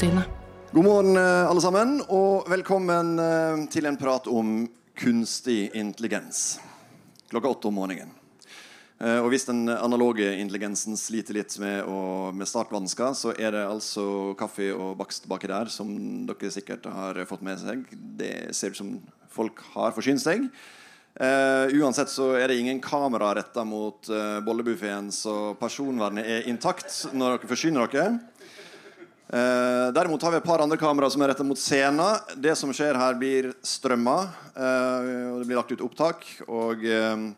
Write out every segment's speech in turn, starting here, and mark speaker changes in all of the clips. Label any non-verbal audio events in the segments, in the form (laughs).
Speaker 1: Datatilsynet.
Speaker 2: God morgen, eh, alle sammen, og velkommen eh, til en prat om kunstig intelligens. Klokka åtte om morgenen. Eh, Og Hvis den analoge intelligensen sliter litt med, med startvansker, så er det altså kaffe og bakst baki der, som dere sikkert har fått med seg. Det ser ut som folk har forsynt seg. Uh, uansett så er det ingen kamera retta mot uh, bollebuffeen, så personvernet er intakt når dere forsyner dere. Eh, derimot har vi et par andre kameraer som er retta mot scenen. Det som skjer her, blir strømma. eh, og det blir lagt ut opptak. Og eh,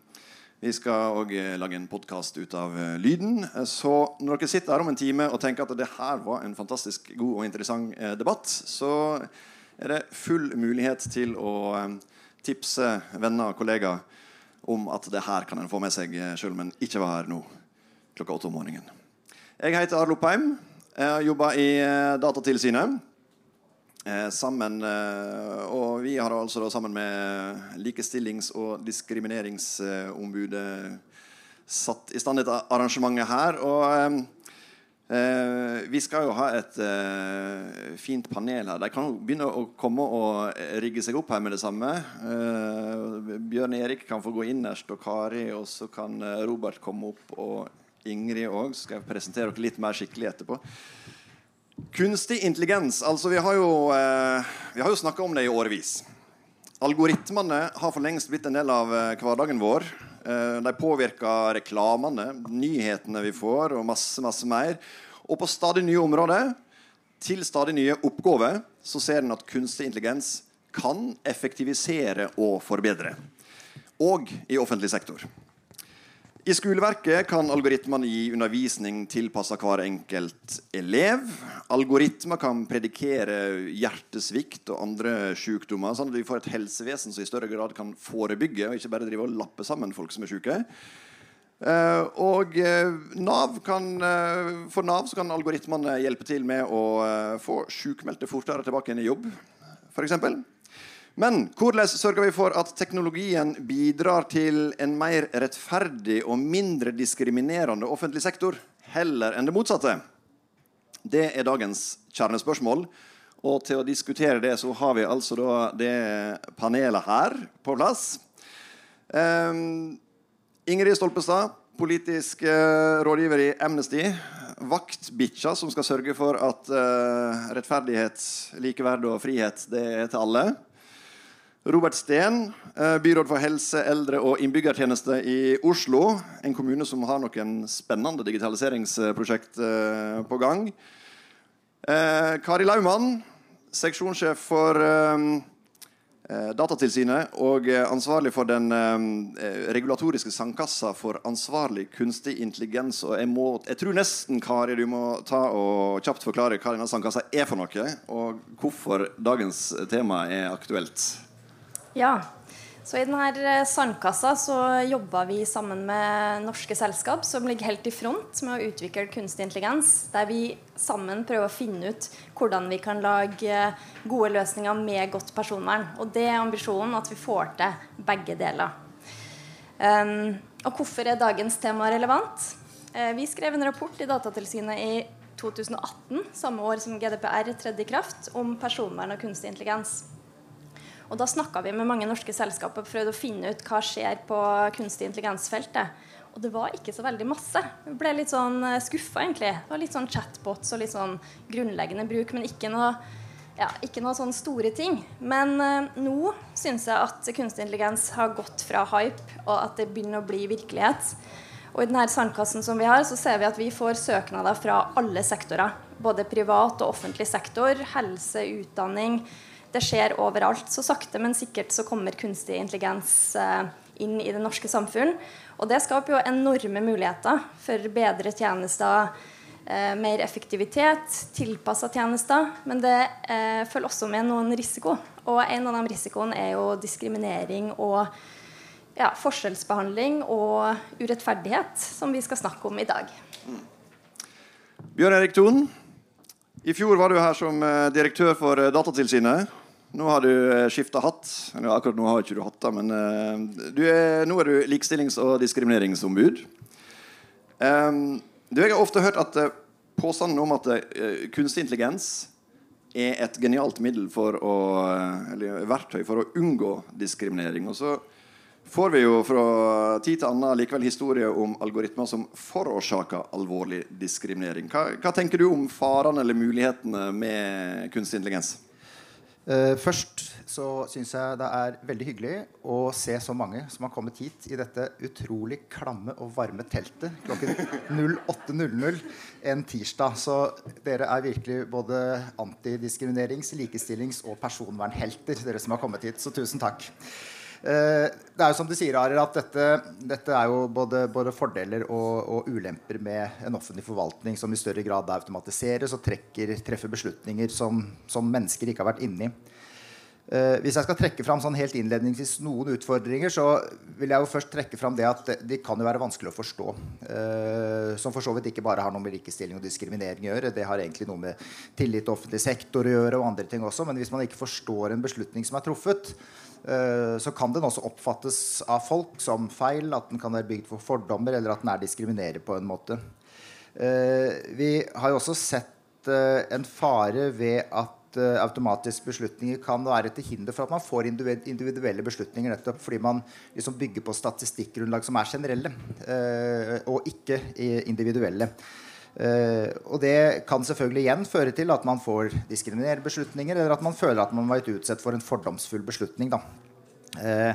Speaker 2: vi skal òg lage en podkast ut av eh, lyden. Eh, Så når dere sitter her om en time og tenker at det her var en fantastisk god og interessant eh, debatt, så er det full mulighet til å eh, tipse venner og kollegaer om at det her kan en få med seg sjøl om en ikke var her nå klokka åtte om morgenen. Jeg heter Arlo Peim. Jeg har jobba i eh, Datatilsynet. Eh, sammen, eh, og vi har altså da sammen med Likestillings- og diskrimineringsombudet satt i stand dette arrangementet her. Og vi skal jo ha et fint panel her. De kan jo begynne å komme og rigge seg opp her med det samme. Bjørn Erik kan få gå innerst, og Kari, og så kan Robert komme opp. Og Ingrid òg. Skal jeg presentere dere litt mer skikkelig etterpå. Kunstig intelligens. altså Vi har jo, eh, jo snakka om det i årevis. Algoritmene har for lengst blitt en del av eh, hverdagen vår. Eh, de påvirker reklamene, nyhetene vi får, og masse, masse mer. Og på stadig nye områder, til stadig nye oppgaver, så ser en at kunstig intelligens kan effektivisere og forbedre. Og i offentlig sektor. I skoleverket kan algoritmene gi undervisning tilpassa hver enkelt elev. Algoritmer kan predikere hjertesvikt og andre sykdommer, sånn at vi får et helsevesen som i større grad kan forebygge, og ikke bare drive og lappe sammen folk som er syke. Eh, og eh, Nav kan, eh, for Nav kan algoritmene hjelpe til med å få sykmeldte fortere tilbake igjen i jobb, f.eks. Men hvordan sørger vi for at teknologien bidrar til en mer rettferdig og mindre diskriminerende offentlig sektor, heller enn det motsatte? Det er dagens kjernespørsmål. Og til å diskutere det så har vi altså da det panelet her på plass. Um, Ingrid Stolpestad, politisk uh, rådgiver i Amnesty. Vaktbikkja som skal sørge for at uh, rettferdighet, likeverd og frihet det er til alle. Robert Steen, eh, byråd for helse, eldre og innbyggertjeneste i Oslo. En kommune som har noen spennende digitaliseringsprosjekt eh, på gang. Eh, Kari Laumann, seksjonssjef for Datatilsynet og ansvarlig for den regulatoriske sandkassa for ansvarlig kunstig intelligens. Og jeg, må, jeg tror nesten Kari, du må ta og kjapt forklare hva denne sandkassa er for noe, og hvorfor dagens tema er aktuelt.
Speaker 3: Ja, så I denne sandkassa så jobber vi sammen med norske selskap som ligger helt i front med å utvikle kunstig intelligens. Der vi sammen prøver å finne ut hvordan vi kan lage gode løsninger med godt personvern. Og det er ambisjonen at vi får til begge deler. Um, og hvorfor er dagens tema relevant? Uh, vi skrev en rapport i Datatilsynet i 2018, samme år som GDPR tredde i kraft, om personvern og kunstig intelligens. Og Da snakka vi med mange norske selskaper og prøvde å finne ut hva skjer på kunstig intelligens-feltet. Og det var ikke så veldig masse. Vi ble litt sånn skuffa, egentlig. Det var litt sånn chatbots og litt sånn grunnleggende bruk, men ikke noe, ja, ikke noe sånn store ting. Men eh, nå syns jeg at kunstig intelligens har gått fra hype, og at det begynner å bli virkelighet. Og i denne sandkassen som vi har, så ser vi at vi får søknader fra alle sektorer. Både privat og offentlig sektor, helse, utdanning det skjer overalt. Så sakte, men sikkert så kommer kunstig intelligens eh, inn i det norske samfunn. Og det skaper jo enorme muligheter for bedre tjenester, eh, mer effektivitet, tilpassa tjenester. Men det eh, følger også med noen risiko. Og en av de risikoene er jo diskriminering og ja, forskjellsbehandling og urettferdighet, som vi skal snakke om i dag.
Speaker 2: Bjørn Erik Thon, i fjor var du her som direktør for Datatilsynet. Nå har du skifta hatt. Akkurat nå har ikke du hatt det, men eh, du er, nå er du likestillings- og diskrimineringsombud. Um, Du, Jeg har ofte hørt at uh, påstanden om at kunstig intelligens er et genialt middel for å, eller verktøy for å unngå diskriminering. Og så får vi jo fra tid til annen likevel historier om algoritmer som forårsaker alvorlig diskriminering. Hva, hva tenker du om farene eller mulighetene med kunstig intelligens?
Speaker 4: Uh, først så syns jeg det er veldig hyggelig å se så mange som har kommet hit i dette utrolig klamme og varme teltet klokken (laughs) 08.00 en tirsdag. Så dere er virkelig både antidiskriminerings-, likestillings- og personvernhelter, dere som har kommet hit. Så tusen takk. Eh, det er jo som du sier, Arer, at dette, dette, er jo både, både fordeler og, og, ulemper med en offentlig forvaltning som i større grad automatiseres og trekker, treffer beslutninger som, som, mennesker ikke har vært inni. Uh, hvis jeg skal trekke fram sånn helt innledningsvis noen utfordringer, så vil jeg jo først trekke fram det at de kan jo være vanskelig å forstå. Uh, som for så vidt ikke bare har noe med likestilling og diskriminering å gjøre. Det har egentlig noe med tillit til offentlig sektor å gjøre, og andre ting også. Men hvis man ikke forstår en beslutning som er truffet, Eh, så kan den også oppfattes av folk som feil, at den kan være bygd for fordommer, eller at den er diskriminerende på en måte. Eh, vi har jo også sett eh, en fare ved at automatiske beslutninger kan være til hinder for at man får individuelle beslutninger, nettopp fordi man liksom bygger på statistikkgrunnlag som er generelle, og ikke individuelle. Uh, og det kan selvfølgelig igjen føre til at man får diskriminerende beslutninger, eller at man føler at man var utsatt for en fordomsfull beslutning. Uh,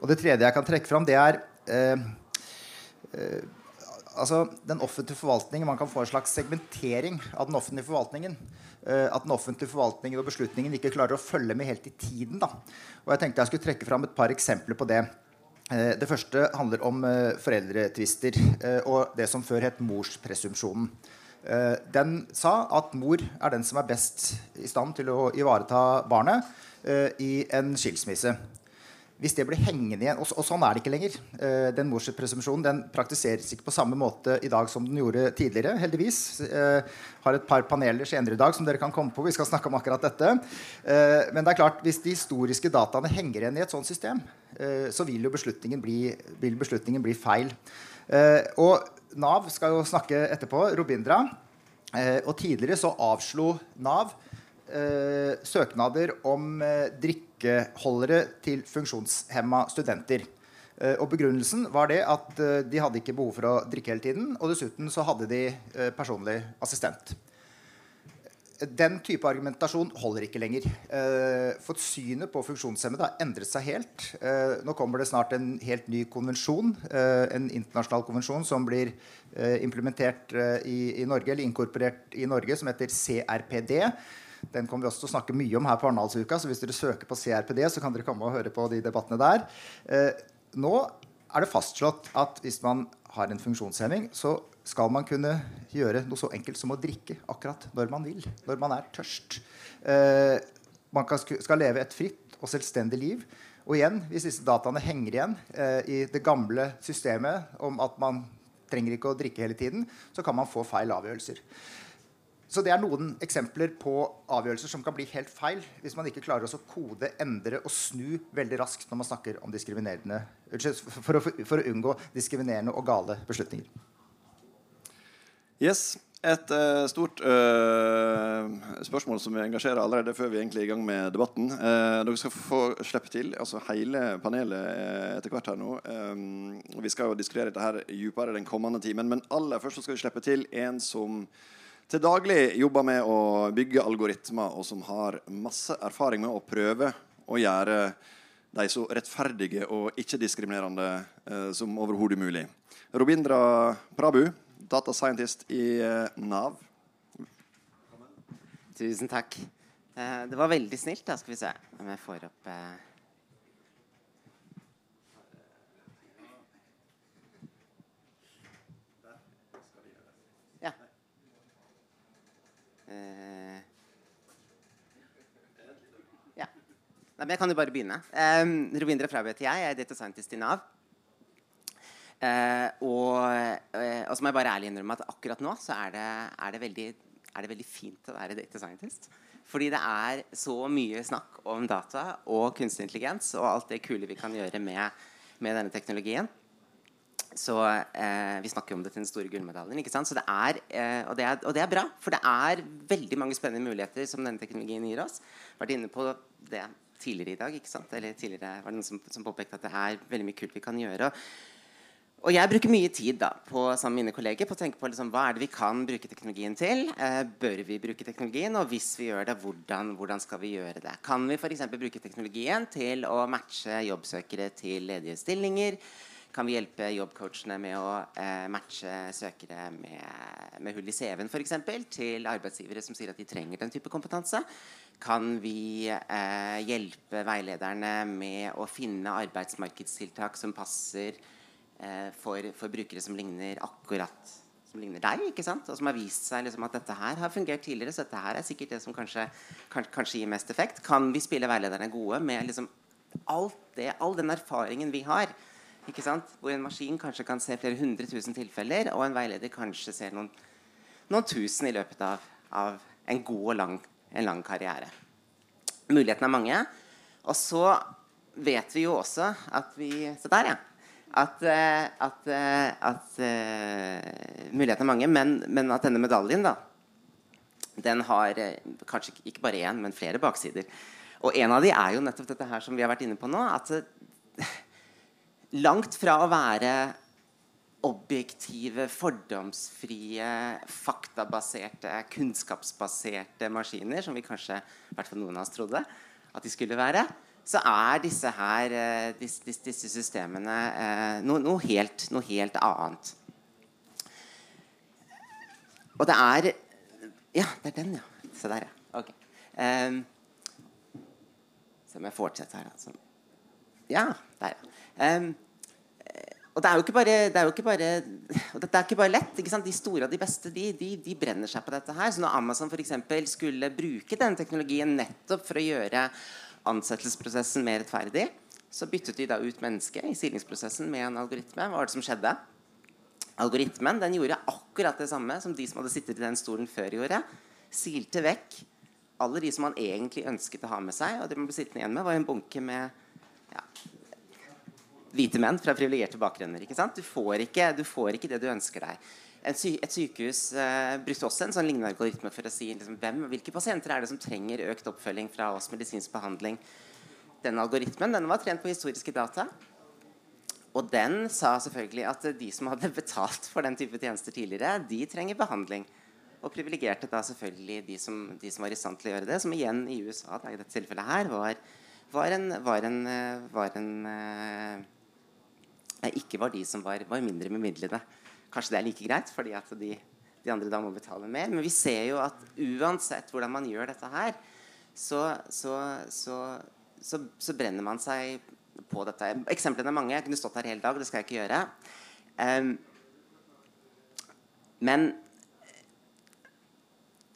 Speaker 4: og det tredje jeg kan trekke fram, det er uh, altså den offentlige forvaltningen. Man kan få en slags segmentering av den offentlige forvaltningen. at den offentlige forvaltningen og beslutningen ikke klarer å følge med helt i tiden. Da. Og jeg tenkte jeg skulle trekke fram et par eksempler på det. Eh, det første handler om eh, foreldretvister eh, og det som før het morspresumpsjonen. Den sa at mor er den som er best i stand til å ivareta barnet i en skilsmisse. Hvis det blir hengende igjen, og, og sånn er det ikke lenger. den morspresumpsjonen den praktiseres ikke på samme måte i dag som den gjorde tidligere. heldigvis. har et par paneler senere i dag som dere kan komme på. Vi skal snakke om akkurat dette. men det er klart, hvis de historiske dataene henger igjen i et sånt system, Eh, så vil jo beslutningen bli, beslutningen bli feil. Eh, og Nav skal jo snakke etterpå. Robindra. Eh, og tidligere så avslo Nav søknader om drikkeholdere til funksjonshemma studenter. Og Begrunnelsen var det at de hadde ikke behov for å drikke hele tiden. Og dessuten så hadde de personlig assistent den type argumentasjon holder ikke lenger. Eh, for synet på funksjonshemmede har endret seg helt. Eh, nå kommer det snart en helt ny konvensjon, eh, en internasjonal konvensjon som blir eh, implementert eh, i, Norge, eller inkorporert i Norge, som heter CRPD. Den kommer vi også til å snakke mye om her på Arendalsuka, så hvis dere søker på CRPD, så kan dere komme og høre på de debattene der. Eh, nå er det fastslått at hvis man har en funksjonshemming, så skal man kunne gjøre noe så enkelt som å drikke akkurat når man vil. Når man er tørst. Eh, man skal leve et fritt og selvstendig liv. Og igjen, hvis disse dataene henger igjen eh, i det gamle systemet om at man trenger ikke å drikke hele tiden, så kan man få feil avgjørelser. Så det er noen eksempler på avgjørelser som kan bli helt feil hvis man ikke klarer å kode, endre og snu veldig raskt når man snakker om diskriminerende for å, for å unngå diskriminerende og gale beslutninger.
Speaker 2: Yes. Et uh, stort uh, spørsmål som vi engasjerer allerede før vi egentlig er i gang med debatten. Uh, dere skal få slippe til, altså hele panelet etter hvert her nå. Um, vi skal jo diskutere dette her dypere den kommende timen, men aller først skal vi slippe til en som til daglig jobber med å bygge algoritmer, og som har masse erfaring med å prøve å gjøre de så rettferdige og ikke-diskriminerende som overhodet mulig. Robindra Prabhu data scientist i eh, Nav.
Speaker 5: Tusen takk. Eh, det var veldig snilt. Da skal vi se om jeg får opp ja. Nei, men jeg kan jo bare begynne. Um, Rovindra Frabø heter jeg. Jeg er data scientist i Nav. Uh, og, uh, og, så må jeg bare ærlig innrømme at akkurat nå så er det, er, det veldig, er det, veldig, fint å være data scientist. Fordi det er så mye snakk om data og kunstig intelligens og alt det kule vi kan gjøre med, med denne teknologien. Så eh, Vi snakker jo om det til den store gullmedaljen. ikke sant? Så det er, eh, og, det er, og, det er, bra, for det er veldig mange spennende muligheter som denne teknologien gir oss. Vært inne på det tidligere i dag. ikke sant? Eller tidligere var det noen som, som påpekte at det er veldig mye kult vi kan gjøre. Og jeg bruker mye tid da, på, sammen med mine kolleger på å tenke på liksom, hva er det vi kan bruke teknologien til. Eh, bør vi bruke teknologien? Og hvis vi gjør det, hvordan, hvordan skal vi gjøre det? Kan vi f.eks. bruke teknologien til å matche jobbsøkere til ledige stillinger? Kan vi hjelpe jobbcoachene med å eh, matche søkere med, med hull i CV-en f.eks. til arbeidsgivere som sier at de trenger den type kompetanse? Kan vi eh, hjelpe veilederne med å finne arbeidsmarkedstiltak som passer eh, for, for, brukere som ligner akkurat som ligner deg, ikke sant? og som har vist seg liksom, at dette her har fungert tidligere, så dette her er sikkert det som kanskje, kan, kanskje gir mest effekt. Kan vi spille veilederne gode med liksom, alt det, all den erfaringen vi har? Ikke sant? Hvor en maskin kanskje kan se flere hundre tusen tilfeller, og en veileder kanskje ser noen, noen tusen i løpet av, av en god og lang, en lang karriere. Mulighetene er mange. Og så vet vi jo også at vi Se der, ja. At, eh, at, eh, at uh, mulighetene er mange, men, men, at denne medaljen da, den har kanskje ikke bare én, men flere baksider. Og en av de er jo nettopp dette her som vi har vært inne på nå. at langt fra å være objektive, fordomsfrie, faktabaserte, kunnskapsbaserte maskiner, som vi kanskje, i hvert fall noen av oss trodde at de skulle være, så er disse her, disse, disse, disse systemene eh, noe, noe, helt, noe, helt, annet. Og det er Ja, det er den, ja. Se der, ja. Ok. Um, se om jeg fortsetter her. Altså. Ja, der, ja. Um, og det er jo ikke bare, det er jo ikke bare, (laughs) dette er ikke bare lett. Ikke de store og de beste de, de, de, brenner seg på dette. her. Så når Amazon for skulle bruke denne teknologien nettopp for å gjøre ansettelsesprosessen mer rettferdig, så byttet de da ut mennesket i silingsprosessen med en algoritme. Hva var det som skjedde? Algoritmen den gjorde akkurat det samme som de som hadde sittet i den stolen før gjorde. Silte vekk alle de som man egentlig ønsket å ha med seg. Og det man ble sittende igjen med, var en bunke med ja, hvite menn fra privilegerte bakgrunner. ikke sant? Du får ikke, du får ikke det du ønsker deg. Sy et sykehus eh, brukte også en sånn lignende algoritme for å si liksom, hvem, hvilke pasienter er det som trenger økt oppfølging fra oss medisinsk behandling. Den algoritmen den var trent på historiske data. Og den sa selvfølgelig at de som hadde (laughs) betalt for den type tjenester tidligere, de trenger behandling. Og privilegerte da selvfølgelig de som, de som, var i stand til å gjøre det, som igjen i USA i dette tilfellet her var, var en, var en, var en uh, ikke var de som var, var mindre bemidlede. Kanskje det er like greit, fordi at de, de, andre da må betale mer. Men vi ser jo at uansett hvordan man gjør dette her, så, så, så, så brenner man seg på dette. Eksemplene er mange. Jeg kunne stått her hele dag. Det skal jeg ikke gjøre. Um, men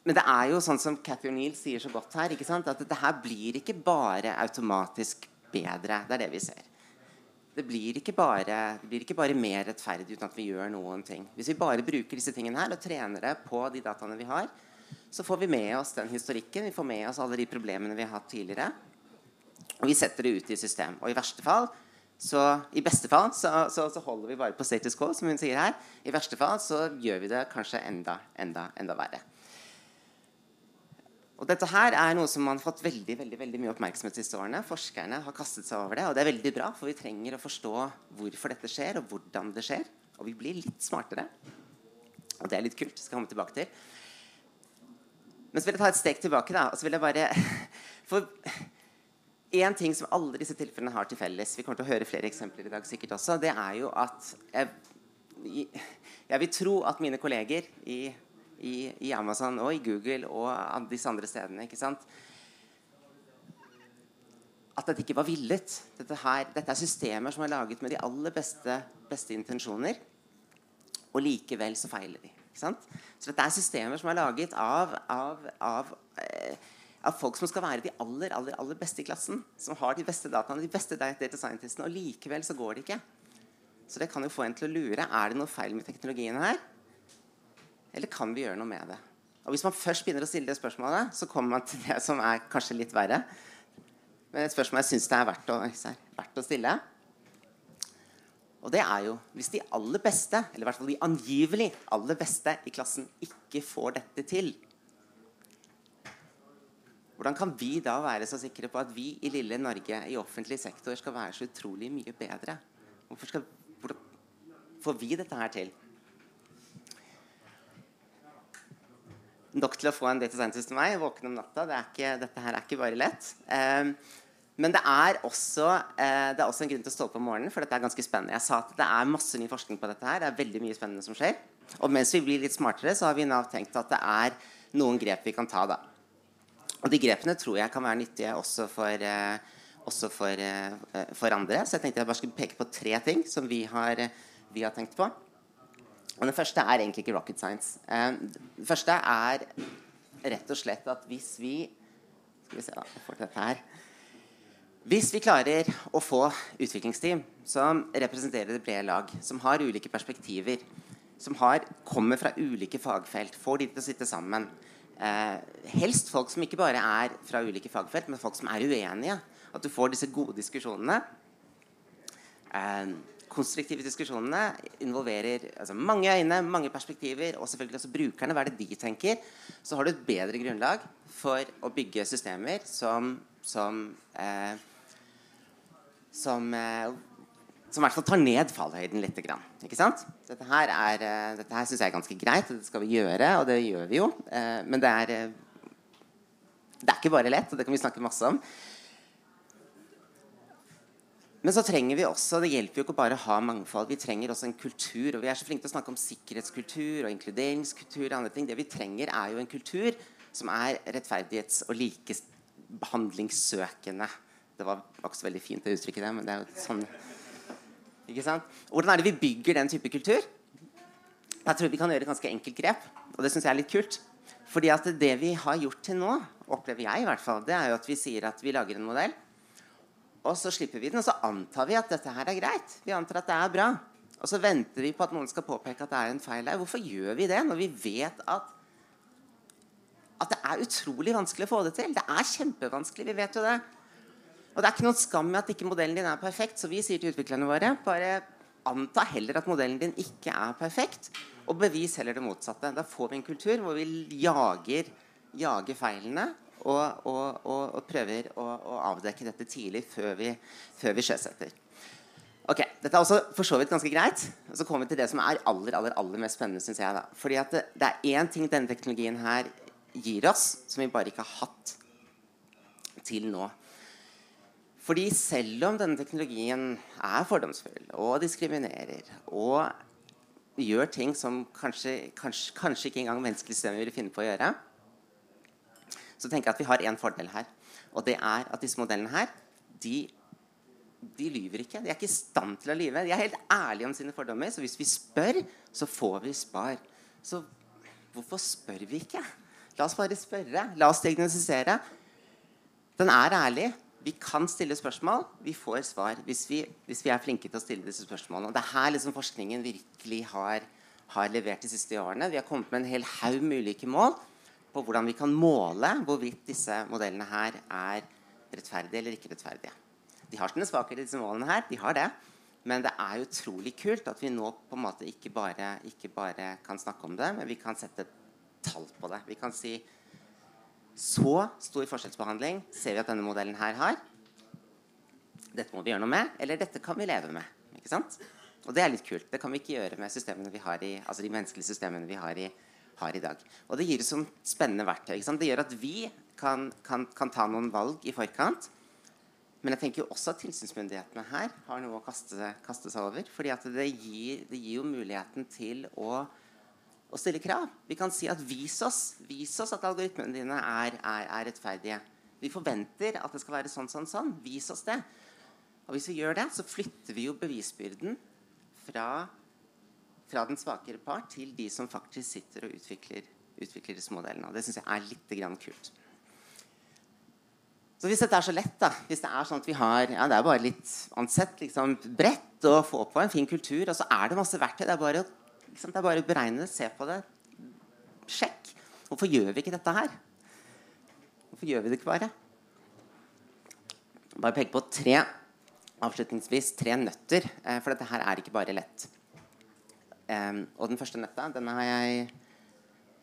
Speaker 5: men det er jo sånn som Cathy O'Neill sier så godt her, at dette her blir ikke bare automatisk bedre. Det er det vi ser det blir, bare, det blir ikke bare mer rettferdig uten at vi gjør noen ting. Hvis vi bare bruker disse tingene her og trener det på de dataene vi har, så får vi med oss den historikken, vi får med oss alle de problemene vi har hatt tidligere. Og vi setter det ut i system. Og i verste fall så, I beste fall så, så, så, holder vi bare på status quo, som hun sier her. I verste fall så gjør vi det kanskje enda, enda, enda verre. Og dette her er noe som man har fått veldig veldig, veldig mye oppmerksomhet de siste årene. Forskerne har kastet seg over det, og det er veldig bra, for vi trenger å forstå hvorfor dette skjer, og hvordan det skjer. Og vi blir litt smartere. Og det er litt kult. Skal komme tilbake til. Men så vil jeg ta et steg tilbake. da, og så vil jeg bare... (laughs) For én ting som alle disse tilfellene har til felles Vi kommer til å høre flere eksempler i dag sikkert også. Det er jo at jeg, jeg vil tro at mine kolleger i i, i, Amazon og i Google og disse andre stedene. ikke sant? At dette ikke var villet. Dette, her, dette er systemer som er laget med de aller beste, beste intensjoner. Og likevel så feiler de. ikke sant? Så dette er systemer som er laget av, av, av, eh, av folk som skal være de aller, aller, aller beste i klassen. Som har de beste dataene, de beste data scientistene. Og likevel så går det ikke. Så det kan jo få en til å lure. Er det noe feil med teknologien her? Eller kan vi gjøre noe med det? Og Hvis man først begynner å stille det spørsmålet, så kommer man til det som er kanskje litt verre. Men et spørsmål jeg syns det er verdt å, verdt å, stille. Og det er jo hvis de aller beste, eller i hvert fall de angivelig aller beste i klassen, ikke får dette til. Hvordan kan vi da være så sikre på at vi i lille Norge i offentlig sektor skal være så utrolig mye bedre? Hvorfor skal, får vi dette her til? Nok til å få en data scientist til meg, våkne om natta. Det ikke, dette her er ikke bare lett. Um, men det er, også, uh, det er også en grunn til å stå opp om morgenen, for dette er ganske spennende. Jeg sa at det er masse ny forskning på dette her. Det er veldig mye spennende som skjer. Og mens vi blir litt smartere, så har vi nå tenkt at det er noen grep vi kan ta. da. Og de grepene tror jeg kan være nyttige også for, uh, også for, uh, for andre. Så jeg tenkte jeg bare skulle peke på tre ting som vi har, vi har tenkt på. Og Den første er egentlig ikke rocket science. Um, det første er rett og slett at hvis vi Skal vi se, da. får dette her. Hvis vi klarer å få utviklingsteam som representerer det brede lag, som har ulike perspektiver, som har, kommer fra ulike fagfelt, får de til å sitte sammen eh, Helst folk som ikke bare er fra ulike fagfelt, men folk som er uenige. At du får disse gode diskusjonene. Eh, konstruktive diskusjonene involverer altså, mange øyne, mange perspektiver, og selvfølgelig også brukerne. Hva er det de tenker? Så har du et bedre grunnlag for å bygge systemer som som, eh, som, eh, som i hvert fall tar ned fallhøyden litt. Ikke sant? Dette her, er, dette her syns jeg er ganske greit, og det skal vi gjøre, og det gjør vi jo. Eh, men det er, uh, det er ikke bare lett, og det kan vi snakke masse om. Men så trenger vi også Det hjelper jo ikke bare å ha mangfold. Vi trenger også en kultur. Og vi er så flinke til å snakke om sikkerhetskultur og inkluderingskultur. og andre ting. Det vi trenger, er jo en kultur som er rettferdighets- og likebehandlingssøkende. Det var, også veldig fint å uttrykke det, men det er jo sånn Ikke sant? Hvordan er det vi bygger den type kultur? Jeg tror vi kan gjøre et ganske enkelt grep, og det syns jeg er litt kult. Fordi at det vi har gjort til nå, opplever jeg i hvert fall, det er jo at vi sier at vi lager en modell og så slipper vi den, og så antar vi at dette her er greit. Vi antar at det er bra. Og så venter vi på at noen skal påpeke at det er en feil her. Hvorfor gjør vi det når vi vet at, at det er utrolig vanskelig å få det til? Det er kjempevanskelig. Vi vet jo det. Og det er ikke noen skam med at ikke modellen din er perfekt. Så vi sier til utviklerne våre bare anta heller at modellen din ikke er perfekt, og bevis heller det motsatte. Da får vi en kultur hvor vi jager, jager feilene og, og, og, prøver å, å, avdekke dette tidlig før vi, vi sjøsetter. Ok, Dette er også for så vidt ganske greit. Og så kommer vi til det som er aller aller, aller mest spennende. Synes jeg da. Fordi at det, det er én ting denne teknologien her gir oss, som vi bare ikke har hatt til nå. Fordi selv om denne teknologien er fordomsfull og diskriminerer og gjør ting som kanskje, kanskje, kanskje ikke engang menneskelige systemer ville finne på å gjøre, så tenker jeg at vi har én fordel her. Og det er at disse modellene her, de, de lyver ikke. De er ikke i stand til å lyve. De er helt ærlige om sine fordommer. Så hvis vi spør, så får vi spar. Så hvorfor spør vi ikke? La oss bare spørre. La oss diagnostisere. Den er ærlig. Vi kan stille spørsmål. Vi får svar hvis vi, hvis vi er flinke til å stille disse spørsmålene. Og det er her liksom forskningen virkelig har, har levert de siste årene. Vi har kommet med en hel haug med ulike mål på hvordan vi kan måle hvorvidt disse modellene her er rettferdige eller ikke rettferdige. De har sine svakheter, disse målene her. de har det. Men det er utrolig kult at vi nå på en måte ikke bare, ikke bare kan snakke om det, men vi kan sette tall på det. Vi kan si så stor forskjellsbehandling ser vi at denne modellen her har. Dette må vi gjøre noe med, eller dette kan vi leve med. Ikke sant? Og det er litt kult. Det kan vi ikke gjøre med systemene vi har i, altså de menneskelige systemene vi har i har i dag. Og det gir oss som spennende verktøy. Det gjør at vi kan, kan, kan, ta noen valg i forkant. Men jeg tenker jo også at tilsynsmyndighetene her har noe å kaste, kaste seg over. fordi det gir, det gir, jo muligheten til å, å, stille krav. Vi kan si at vis oss, vis oss at algoritmene dine er, er, er, rettferdige. Vi forventer at det skal være sånn, sånn, sånn. Vis oss det. Og hvis vi gjør det, så flytter vi jo bevisbyrden fra fra den svakere part til de som faktisk sitter og utvikler, utvikler disse modellene. Og det syns jeg er litt kult. Så hvis dette er så lett, da, hvis det er sånn at vi har ja, det er bare litt ansett liksom, bredt å få på en fin kultur, og så er det masse verktøy Det er bare, liksom, det er bare å beregne det, se på det, sjekk. Hvorfor gjør vi ikke dette her? Hvorfor gjør vi det ikke bare? Bare peke på tre avslutningsvis tre nøtter, eh, for dette her er ikke bare lett. Um, og den første nøtta, den jeg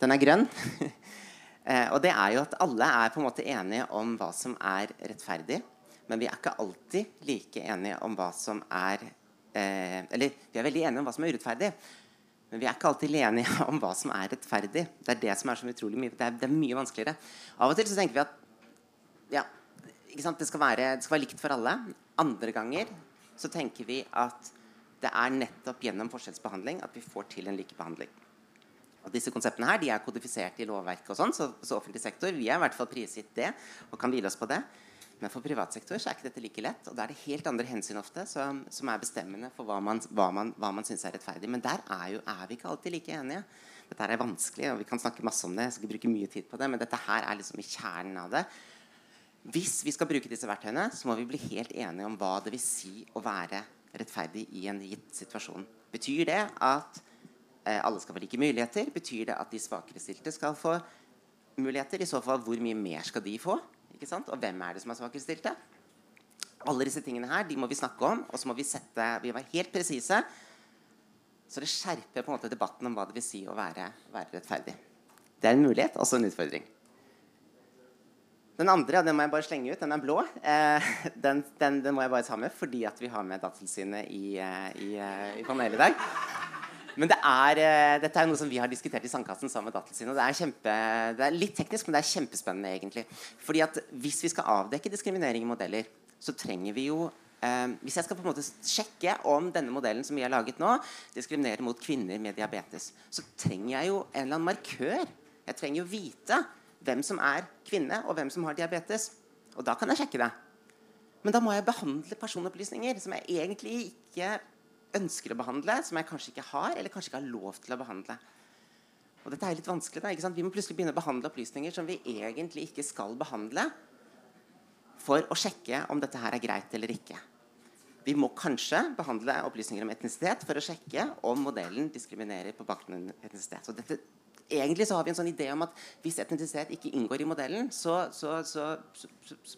Speaker 5: Den er grønn. uh, (laughs) og det er jo at alle er på en måte enige om hva som er rettferdig. Men vi er ikke alltid like enige om hva som er uh, Eller vi er veldig enige om hva som er urettferdig. Men vi er ikke alltid enige (laughs) om hva som er rettferdig. Det er det som er så utrolig mye det er, det er mye vanskeligere. Av og til så tenker vi at ja, det skal, være, det, skal være, likt for alle. Andre ganger så tenker vi at det er nettopp gjennom forskjellsbehandling at vi får til en likebehandling. Og disse konseptene her, de er kodifisert i lovverket, og sånn, så, så, offentlig sektor vi er i hvert fall prisgitt det og kan hvile oss på det. Men for privat sektor så er ikke dette like lett. Og da er det helt andre hensyn ofte som, som er bestemmende for hva man, hva man, man syns er rettferdig. Men der er, jo, er, vi ikke alltid like enige. Dette er vanskelig, og vi kan snakke masse om det. Jeg skal ikke bruke mye tid på det, Men dette her er liksom i kjernen av det. Hvis vi skal bruke disse verktøyene, så må vi bli helt enige om hva det vil si å være rettferdig i en gitt situasjon. Betyr det at eh, alle skal få like muligheter? Betyr det at de svakere stilte skal få muligheter? I så fall, hvor mye mer skal de få? Og hvem er det som er svakere stilte? Alle disse tingene her, de må vi snakke om, og så må vi, sette, vi være helt presise. Så det skjerper på en måte debatten om hva det vil si å være, være rettferdig. Det er en mulighet, også en utfordring. Den andre den må jeg bare slenge ut. Den er blå. Eh, den, den, den, må jeg bare ta med fordi at vi har med Datatilsynet i, eh, i, eh, i panelet i dag. Men det er, eh, dette er noe som vi har diskutert i Sandkassen sammen med Datatilsynet. Det, er det er litt teknisk, men det er kjempespennende. egentlig. Fordi at Hvis vi skal avdekke diskriminering i modeller, så trenger vi jo eh, Hvis jeg skal på en måte sjekke om denne modellen som vi har laget nå, diskriminerer mot kvinner med diabetes, så trenger jeg jo en eller annen markør. Jeg trenger jo vite hvem som er kvinne, og hvem som har diabetes. Og da kan jeg sjekke det. Men da må jeg behandle personopplysninger som jeg egentlig ikke ønsker å behandle, som jeg kanskje ikke har, eller kanskje ikke har lov til å behandle. Og dette er litt vanskelig. Da, Vi må plutselig begynne å behandle opplysninger som vi egentlig ikke skal behandle, for å sjekke om dette her er greit eller ikke. Vi må kanskje behandle opplysninger om etnisitet for å sjekke om modellen diskriminerer på bakgrunn av etnisitet. Så dette egentlig så har vi en sånn idé om at hvis etnisitet ikke inngår i modellen, så, så, så,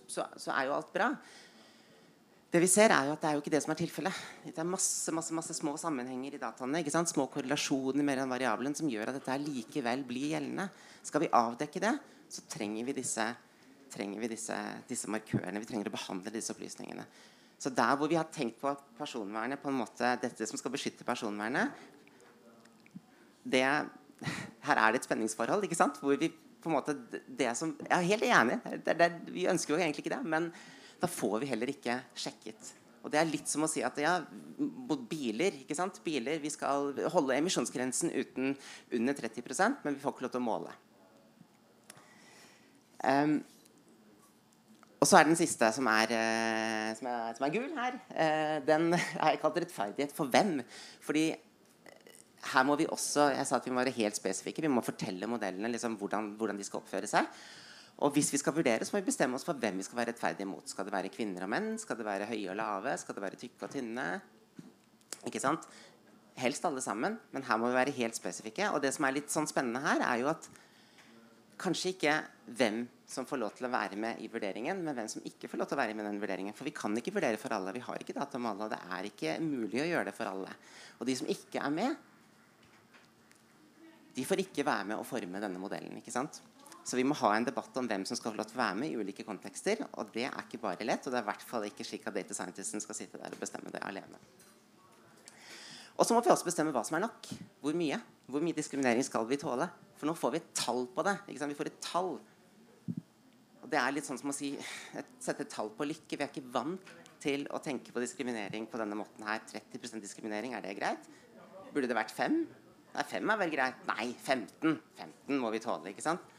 Speaker 5: så, er jo alt bra. Det vi ser er jo at det er jo ikke det som er tilfellet. Det er masse masse, masse små sammenhenger i dataene. ikke sant? Små korrelasjoner mer enn variabelen som gjør at dette likevel blir gjeldende. Skal vi avdekke det, så trenger vi disse, trenger vi disse, disse markørene. Vi trenger å behandle disse opplysningene. Så der hvor vi har tenkt på personvernet på en måte, dette som skal beskytte personvernet, det her er det et spenningsforhold. ikke sant? Hvor vi på en måte det som, Jeg er helt enig. Det, det, vi ønsker jo egentlig ikke det. Men da får vi heller ikke sjekket. Og Det er litt som å si at ja, biler ikke sant? Biler, Vi skal holde emisjonsgrensen uten, under 30% men vi får ikke lov til å måle. Um, og så er den siste, som er, uh, som er, som er gul her, den den er kalt rettferdighet for hvem. Fordi her må vi også jeg sa at vi må være helt spesifikke. Vi må fortelle modellene liksom, hvordan, hvordan, de skal oppføre seg. Og hvis vi skal vurdere, så må vi bestemme oss for hvem vi skal være rettferdige mot. Skal det være kvinner og menn? Skal det være høye og lave? Skal det være tykke og tynne? Ikke sant? Helst alle sammen, men her må vi være helt spesifikke. Og det som er litt sånn spennende her, er jo at kanskje ikke hvem som får lov til å være med i vurderingen, men hvem som ikke får lov til å være med i den vurderingen. For vi kan ikke vurdere for alle. Vi har ikke data om alle, og det er ikke mulig å gjøre det for alle. Og de som ikke er med, de får ikke være med å forme denne modellen. ikke sant? Så vi må ha en debatt om hvem som skal få lov til å være med i ulike kontekster. Og det er ikke bare lett, og det er i hvert fall ikke slik at data scientisten skal sitte der og bestemme det alene. Og så må vi også bestemme hva som er nok. Hvor mye. Hvor mye diskriminering skal vi tåle? For nå får vi et tall på det. ikke sant? Vi får et tall. Og det er litt sånn som å si, (laughs) sette et tall på lykke. Vi er ikke vant til å tenke på diskriminering på denne måten her. 30% diskriminering, er det greit? Burde det vært 5? Nei, fem er vel greit. Nei, 15. 15 må vi tåle. ikke sant?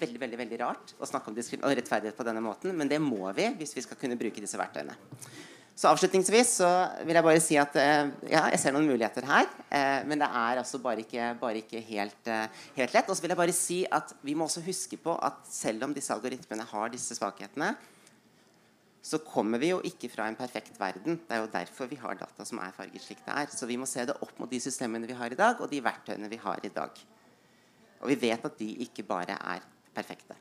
Speaker 5: Veldig veldig, veldig rart å snakke om rettferdighet på denne måten, men det må vi hvis vi skal kunne bruke disse verktøyene. Så avslutningsvis så vil jeg bare si at eh, ja, jeg ser noen muligheter her. Eh, men det er altså bare ikke, bare ikke helt, eh, helt, lett. Og så vil jeg bare si at vi må også huske på at selv om disse algoritmene har disse svakhetene, så kommer vi jo ikke fra en perfekt verden. Det er jo derfor vi har data som er farget slik det er. Så vi må se det opp mot de systemene vi har i dag, og de verktøyene vi har i dag. Og vi vet at de ikke bare er perfekte.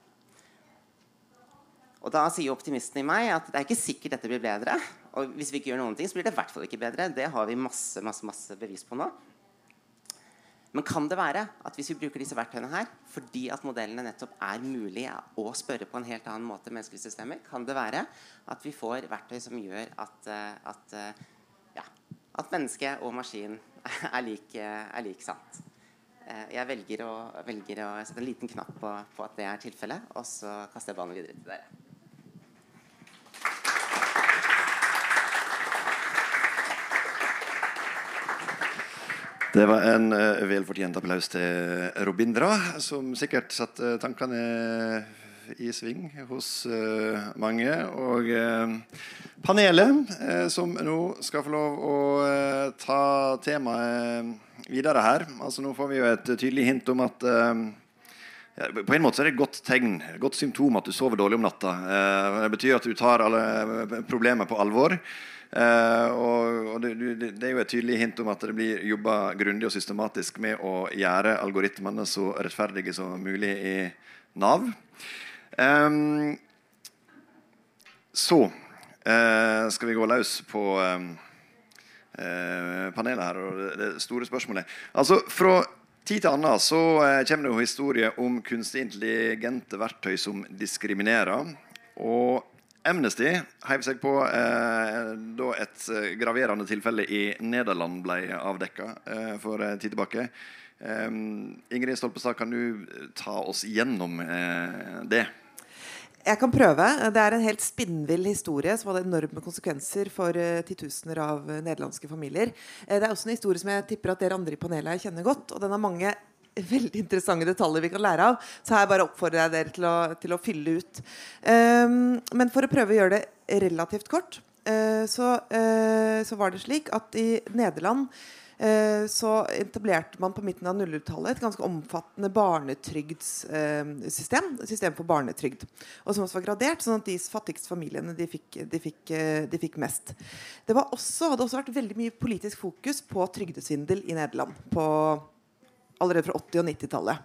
Speaker 5: Og da sier optimisten i meg at det er ikke sikkert dette blir bedre. Og hvis vi ikke gjør noen ting, så blir det i hvert fall ikke bedre. Det har vi masse, masse, masse bevis på nå. Men kan det være at hvis vi bruker disse verktøyene her, fordi at modellene nettopp er mulig å spørre på en helt annen måte menneskelige systemer, kan det være at vi får verktøy som gjør at, eh, at, eh, ja, at menneske og maskin (laughs) er lik, er lik sant? Eh, jeg velger å, velger å, sette en liten knapp på, på at det er tilfellet, og så kaster jeg ballen videre til dere.
Speaker 2: Det var en uh, velfortjent applaus til Robindra, som sikkert satte tankene i sving hos uh, mange. Og uh, panelet, som nå skal få lov å ta temaet videre her. Altså Nå får vi jo et tydelig hint om at ja, på en måte er det et godt tegn, et godt symptom at du sover dårlig om natta. det betyr at du tar alle problemer på alvor. Uh, og, og det, det, er jo et tydelig hint om at det blir jobba grundig og systematisk med å gjøre algoritmene så rettferdige som mulig i Nav. Um, så uh, skal vi gå løs på um, panelet her og det, store spørsmålet. Altså, Fra tid til annen så kommer det jo historier om kunstig intelligente verktøy som diskriminerer. Og Amnesty heiv seg på eh, da et eh, graverende tilfelle i Nederland ble avdekka eh, for en tid tilbake. Eh, Ingrid Stolpestad, kan du ta oss gjennom eh, det?
Speaker 6: Jeg kan prøve. Det er en helt spinnvill historie som hadde enorme konsekvenser for titusener av nederlandske familier. Det er også en historie som jeg tipper at dere andre i panelet kjenner godt. Og den har mange (laughs) veldig interessante detaljer vi kan lære av. Så her bare oppfordrer jeg dere til å, til å fylle ut. Um, men for å prøve å gjøre det relativt kort, uh, så, uh, så, var det slik at i Nederland uh, så etablerte man på midten av nulluttallet et ganske omfattende barnetrygdsystem. system for barnetrygd. Og som også var gradert, sånn at de fattigste familiene de fikk, de fikk, de fikk mest. Det også, hadde også vært veldig mye politisk fokus på trygdesvindel i Nederland. på allerede fra 80- og 90-tallet.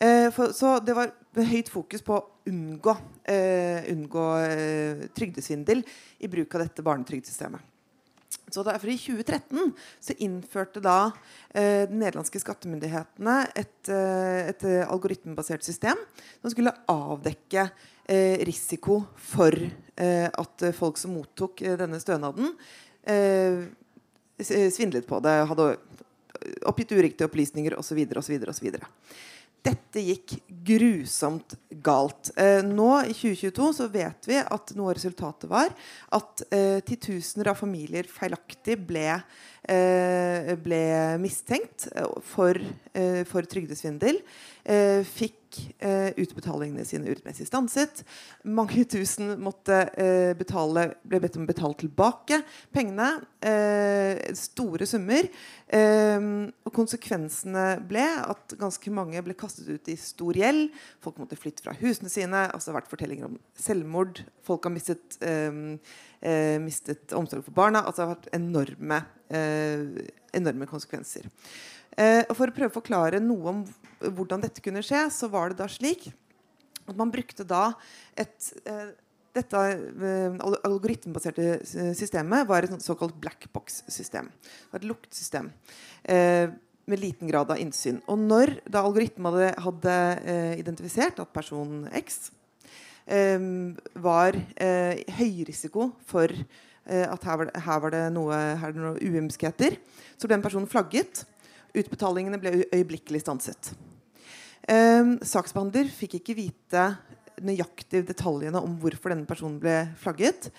Speaker 6: Eh, så det var høyt fokus på å unngå, eh, unngå eh, trygdesvindel i bruk av dette barnetrygdsystemet. Så derfor I 2013 så innførte da eh, de nederlandske skattemyndighetene et, eh, et algoritmebasert system som skulle avdekke eh, risiko for at folk som mottok denne stønaden, svindlet på det, hadde oppgitt uriktige opplysninger osv. osv. Dette gikk grusomt galt. Eh, nå i 2022 så vet vi at noe av resultatet var at eh, titusener av familier feilaktig ble, eh, ble mistenkt for, eh, for trygdesvindel. Eh, fikk eh, utbetalingene sine urettmessig stanset. Mange tusen måtte eh, betale, ble bedt om å betale tilbake pengene. Store summer. Og konsekvensene ble at ganske mange ble kastet ut i stor gjeld. Folk måtte flytte fra husene sine. Altså det har vært fortellinger om selvmord. Folk har mistet, mistet omsorg for barna. Altså det har vært enorme, enorme konsekvenser. Eh, og For å prøve å forklare noe om hvordan dette kunne skje, så var det da slik at man brukte da et eh, dette eh, algoritmebaserte systemet var et såkalt black box-system. Et luktsystem eh, med liten grad av innsyn. Og når da algoritmen hadde, eh, identifisert at person X var høy risiko for at her var, det, her var det noe, her noe uømskheter, så ble den personen flagget. Utbetalingene ble øyeblikkelig stanset. Eh, saksbehandler fikk ikke vite nøyaktig detaljene om hvorfor denne personen ble flagget.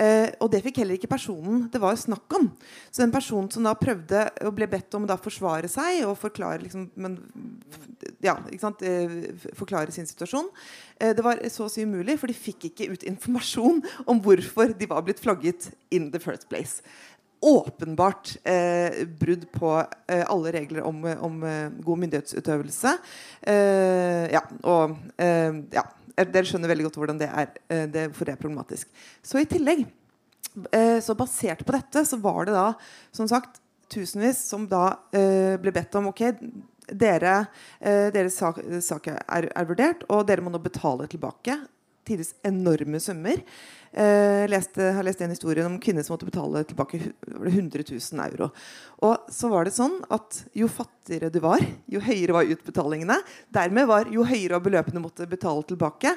Speaker 6: Eh, og det fikk heller ikke personen det var snakk om. Så den personen som da prøvde og ble bedt om å forsvare seg og forklare, liksom, men, ja, eh, forklare sin situasjon, eh, det var så å si umulig, for de fikk ikke ut informasjon om hvorfor de var blitt flagget in the first place åpenbart eh, brudd på eh, alle regler om, om eh, god myndighetsutøvelse. Eh, ja, og eh, ja, Dere skjønner veldig godt hvordan det er, eh, det, for det er problematisk. Så i tillegg, så basert på dette, så var det da som sagt tusenvis som da ble bedt om ok, dere, deres sak, sak er, er, vurdert, og dere må nå betale tilbake tidvis enorme summer. Eh, leste, har lest en historie om kvinner som måtte betale tilbake 100 000 euro. Og så var det sånn at Jo fattigere du var, jo høyere var utbetalingene. Dermed var jo høyere beløpene måtte betale tilbake.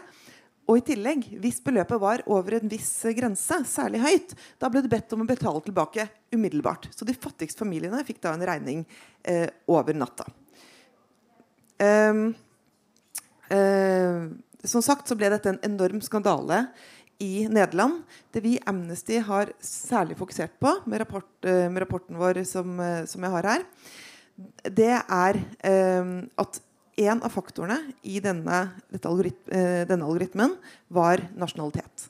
Speaker 6: Og i tillegg, hvis beløpet var over en viss grense, særlig høyt, da ble det bedt om å betale tilbake umiddelbart. Så de fattigste familiene fikk da en regning eh, over natta. Um, uh, som sagt så ble dette en enorm skandale i Nederland. Det vi Amnesty har særlig fokusert på med, rapport, uh, med rapporten vår som, uh, som, jeg har her, det er at en av faktorene i denne, algorit denne algoritmen var nasjonalitet.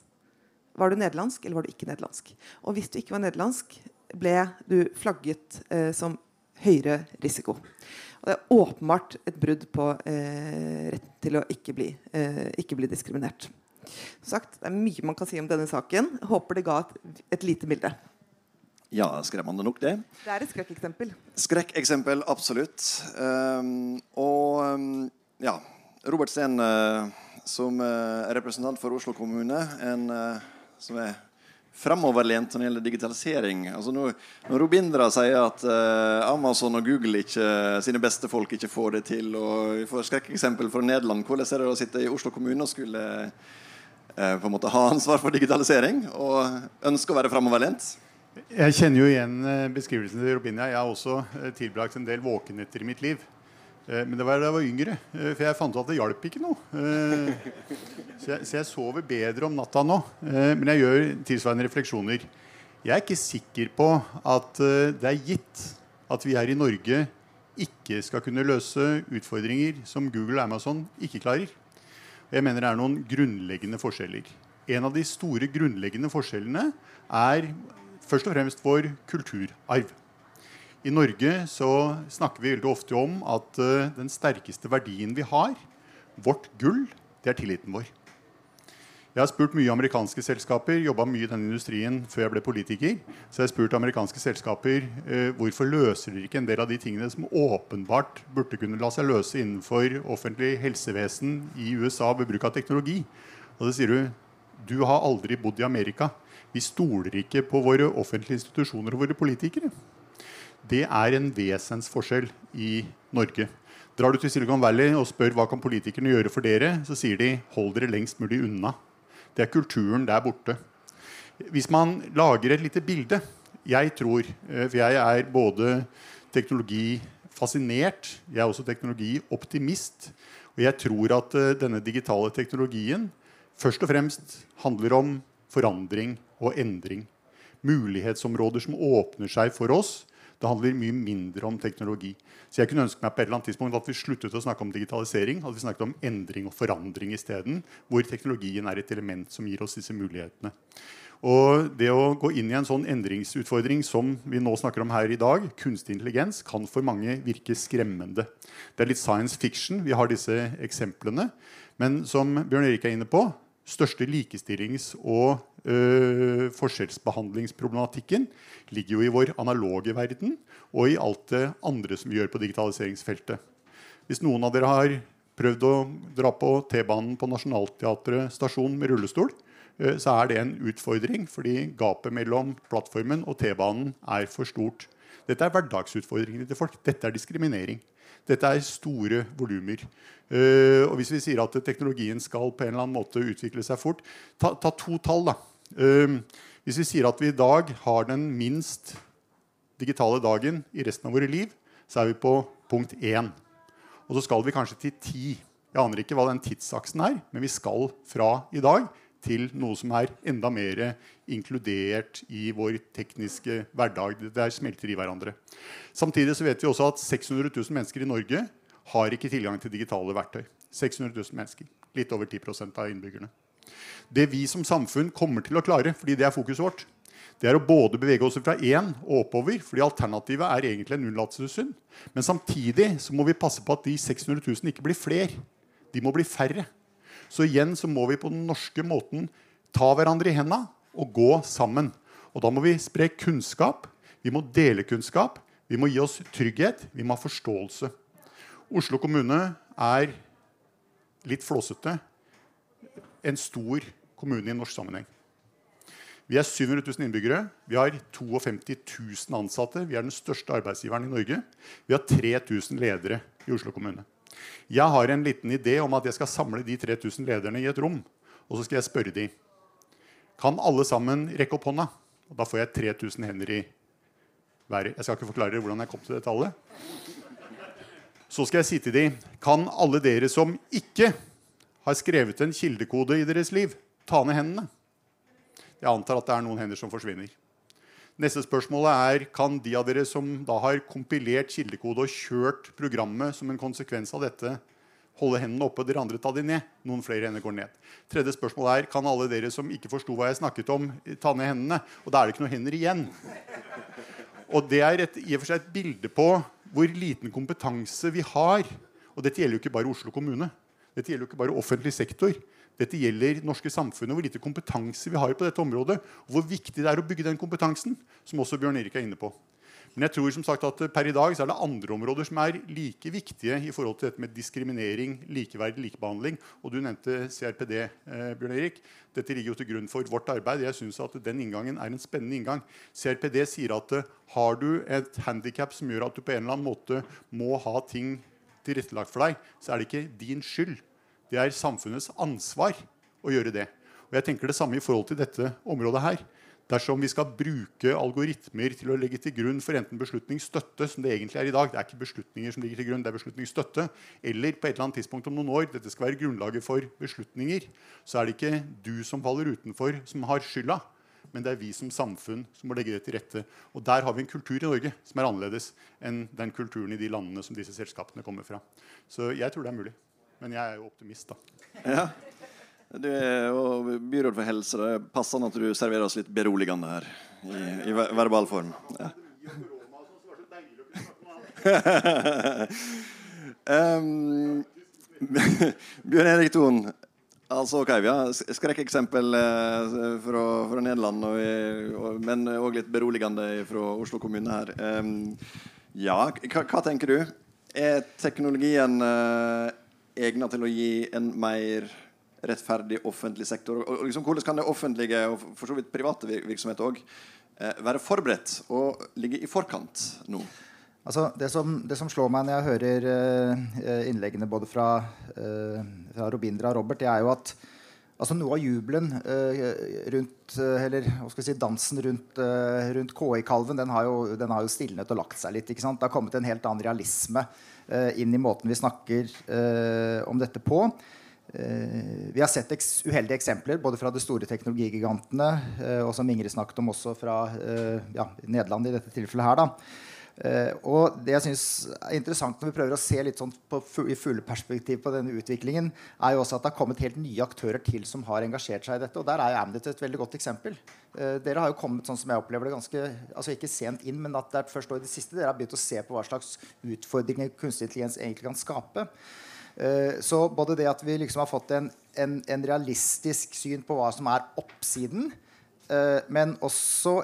Speaker 6: Var du nederlandsk, eller var du ikke nederlandsk? Og hvis du ikke var nederlandsk, ble du flagget eh, som høyere risiko. Og det er åpenbart et brudd på eh, retten til å ikke bli, eh, ikke bli diskriminert. Som sagt, Det er mye man kan si om denne saken. Håper det ga et, et lite bilde.
Speaker 2: Ja, skremmende nok, det.
Speaker 6: Det er et skrekkeksempel.
Speaker 2: Skrekkeksempel, absolutt. Um, og um, ja, Robert Steen uh, som uh, representant for Oslo kommune, en uh, som er framoverlent når det gjelder digitalisering. Altså når, når Robindra sier at uh, Amazon og Google ikke, sine beste folk ikke får det til, og vi får skrekkeksempel fra Nederland, hvordan er det å sitte i Oslo kommune og skulle uh, på en måte ha ansvar for digitalisering og ønske å være framoverlent?
Speaker 7: Jeg kjenner jo igjen eh, beskrivelsen til Robindra. Jeg har også tilbrakt en del våkenetter i mitt liv. Eh, men det var da jeg var yngre. Eh, for jeg fant ut at det hjalp ikke noe. Eh, så jeg, så jeg, sover bedre om natta nå. Men jeg gjør tilsvarende refleksjoner. Jeg er ikke sikker på at det er gitt at vi her i Norge ikke skal kunne løse utfordringer som Google og Amazon ikke klarer. Jeg mener det er noen grunnleggende forskjeller. En av de store grunnleggende forskjellene er først og fremst vår kulturarv. I Norge så snakker vi veldig ofte om at uh, den sterkeste verdien vi har, vårt gull, det er tilliten vår. Jeg har spurt mye amerikanske selskaper, jobba mye i denne industrien før jeg ble politiker. Så jeg har spurt amerikanske selskaper uh, hvorfor løser dere ikke en del av de tingene som åpenbart burde kunne la seg løse innenfor offentlig helsevesen i USA ved bruk av teknologi. Og så sier du du har aldri bodd i Amerika. Vi stoler ikke på våre offentlige institusjoner og våre politikere det er en vesensforskjell i Norge. Drar du til Silicon Valley og spør hva kan politikerne gjøre for dere, så sier de hold dere lengst mulig unna. Det er kulturen der borte. Hvis man lager et lite bilde Jeg tror, eh, for jeg er både teknologifascinert, jeg er også teknologioptimist. Og jeg tror at eh, denne digitale teknologien først og fremst handler om forandring og endring. Mulighetsområder som åpner seg for oss det handler mye mindre om teknologi. Så jeg kunne ønske meg på et eller annet tidspunkt at vi sluttet å snakke om digitalisering. At vi snakket om endring og forandring isteden. Hvor teknologien er et element som gir oss disse mulighetene. Og det å gå inn i en sånn endringsutfordring som vi nå snakker om her i dag, kunstig intelligens, kan for mange virke skremmende. Det er litt science fiction. Vi har disse eksemplene. Men som Bjørn Erik er inne på, største likestillings- og øh, forskjellsbehandlingsproblematikken ligger jo i vår analoge verden og i alt det andre som vi gjør på digitaliseringsfeltet. Hvis noen av dere har prøvd å dra på T-banen på Nationaltheatret stasjon med rullestol, øh, så er det en utfordring, fordi gapet mellom plattformen og T-banen er for stort. Dette er hverdagsutfordringene til folk. Dette er diskriminering. Dette er store volumer. Uh, og hvis vi sier at teknologien skal på en eller annen måte utvikle seg fort Ta, ta to tall. da. Uh, hvis vi sier at vi i dag har den minst digitale dagen i resten av våre liv, så er vi på punkt 1. Og så skal vi kanskje til 10. Jeg aner ikke hva den tidsaksen er, men vi skal fra i dag til noe som er enda mer inkludert i vår tekniske hverdag. Det smelter i hverandre. Samtidig så vet vi også at 600 000 mennesker i Norge har ikke tilgang til digitale verktøy. 600 000 mennesker. Litt over 10% av innbyggerne. Det vi som samfunn kommer til å klare, fordi det er fokuset vårt, det er å både bevege oss fra én og oppover, fordi alternativet er egentlig en unnlatelsessynd. Men samtidig så må vi passe på at de 600 000 ikke blir flere. De må bli færre. Så igjen så må vi på den norske måten ta hverandre i henda og gå sammen. Og da må vi spre kunnskap. Vi må dele kunnskap. Vi må gi oss trygghet. Vi må ha forståelse. Oslo kommune er litt flåsete. en stor kommune i norsk sammenheng. Vi er 700 000 innbyggere. Vi har 52 000 ansatte. Vi er den største arbeidsgiveren i Norge. Vi har 3000 ledere i Oslo kommune. Jeg har en liten idé om at jeg skal samle de 3000 lederne i et rom. Og så skal jeg spørre de. Kan alle sammen rekke opp hånda? Og da får jeg 3000 hender i været. Jeg skal ikke forklare hvordan jeg kom til det tallet. Så skal jeg si til dem, Kan alle dere som ikke har skrevet en kildekode i deres liv, ta ned hendene? Jeg antar at det er noen hender som forsvinner. Neste spørsmål er kan de av dere som da har kompilert kildekode og kjørt programmet som en konsekvens av dette, holde hendene oppe, dere andre ta de ned? Noen flere hender går ned. Tredje spørsmål er kan alle dere som ikke forsto hva jeg snakket om, ta ned hendene? Og da er det ikke noen hender igjen. Og det er et, i og for seg et bilde på hvor liten kompetanse vi har. Og dette gjelder jo ikke bare Oslo kommune. Dette gjelder jo ikke bare offentlig sektor. Dette gjelder norske samfunnet, hvor lite kompetanse vi har på dette området. Og hvor viktig det er å bygge den kompetansen, som også Bjørn Erik er inne på. Men jeg tror som sagt at per i dag så er det andre områder som er like viktige i forhold til dette med diskriminering, likeverd, likebehandling. Og du nevnte CRPD, eh, Bjørn Erik. Dette ligger jo til grunn for vårt arbeid. Jeg synes at Den inngangen er en spennende inngang. CRPD sier at eh, har du et handikap som gjør at du på en eller annen måte må ha ting tilrettelagt for deg, så er det ikke din skyld. Det er samfunnets ansvar å gjøre det. Og jeg tenker Det samme i forhold til dette området her. Dersom vi skal bruke algoritmer til å legge til grunn for enten beslutningsstøtte, som det egentlig er i dag, det er ikke beslutninger som ligger til grunn, det er beslutningsstøtte, eller på et eller annet tidspunkt om noen år dette skal være grunnlaget for beslutninger, så er det ikke du som faller utenfor, som har skylda. Men det er vi som samfunn som må legge det til rette. Og der har vi en kultur i Norge som er annerledes enn den kulturen i de landene som disse selskapene kommer fra. Så jeg tror det er mulig. Men jeg er jo optimist, da.
Speaker 2: Ja. Du er byråd for helse. Det er passende at du serverer oss litt beroligende her i, i verbal form. Ja. (laughs) um, (laughs) Bjørn Erik Thon, altså, okay, skrekkeksempel eh, fra, fra, Nederland, og, men òg litt beroligende fra Oslo kommune her. Um, ja, hva, tenker du? Er teknologien uh, egna til å gi en mer rettferdig offentlig sektor? Og, liksom, hvordan kan det offentlige og for så vidt private virksomheter òg eh, være forberedt og ligge i forkant nå?
Speaker 4: Altså, det, som, det, som, slår meg når jeg hører eh, innleggene både fra, eh, fra Robindra og Robert, det er jo at altså, noe av jubelen eh, rundt Eller hva skal vi si, dansen rundt, rundt KI-kalven, den, den har jo stilnet og lagt seg litt. ikke sant? Det har kommet en helt annen realisme Eh, inn i måten vi snakker eh, om dette på. Eh, vi har sett uheldige eksempler både fra de store teknologigigantene og som Ingrid snakket om også fra ja, Nederland i dette tilfellet her. da. Og det jeg synes er interessant når vi prøver å se litt sånn på, i fugleperspektiv på denne utviklingen, er jo også at det har kommet helt nye aktører til som har engasjert seg i dette. Og der er jo Amnet et veldig godt eksempel. Dere har jo kommet sånn som jeg opplever det ganske altså ikke sent inn, men at det er først i det siste dere har begynt å se på hva slags utfordringer kunstig intelligens egentlig kan skape. Uh, så både det at vi liksom har fått en, en, en realistisk syn på hva som er oppsiden, men også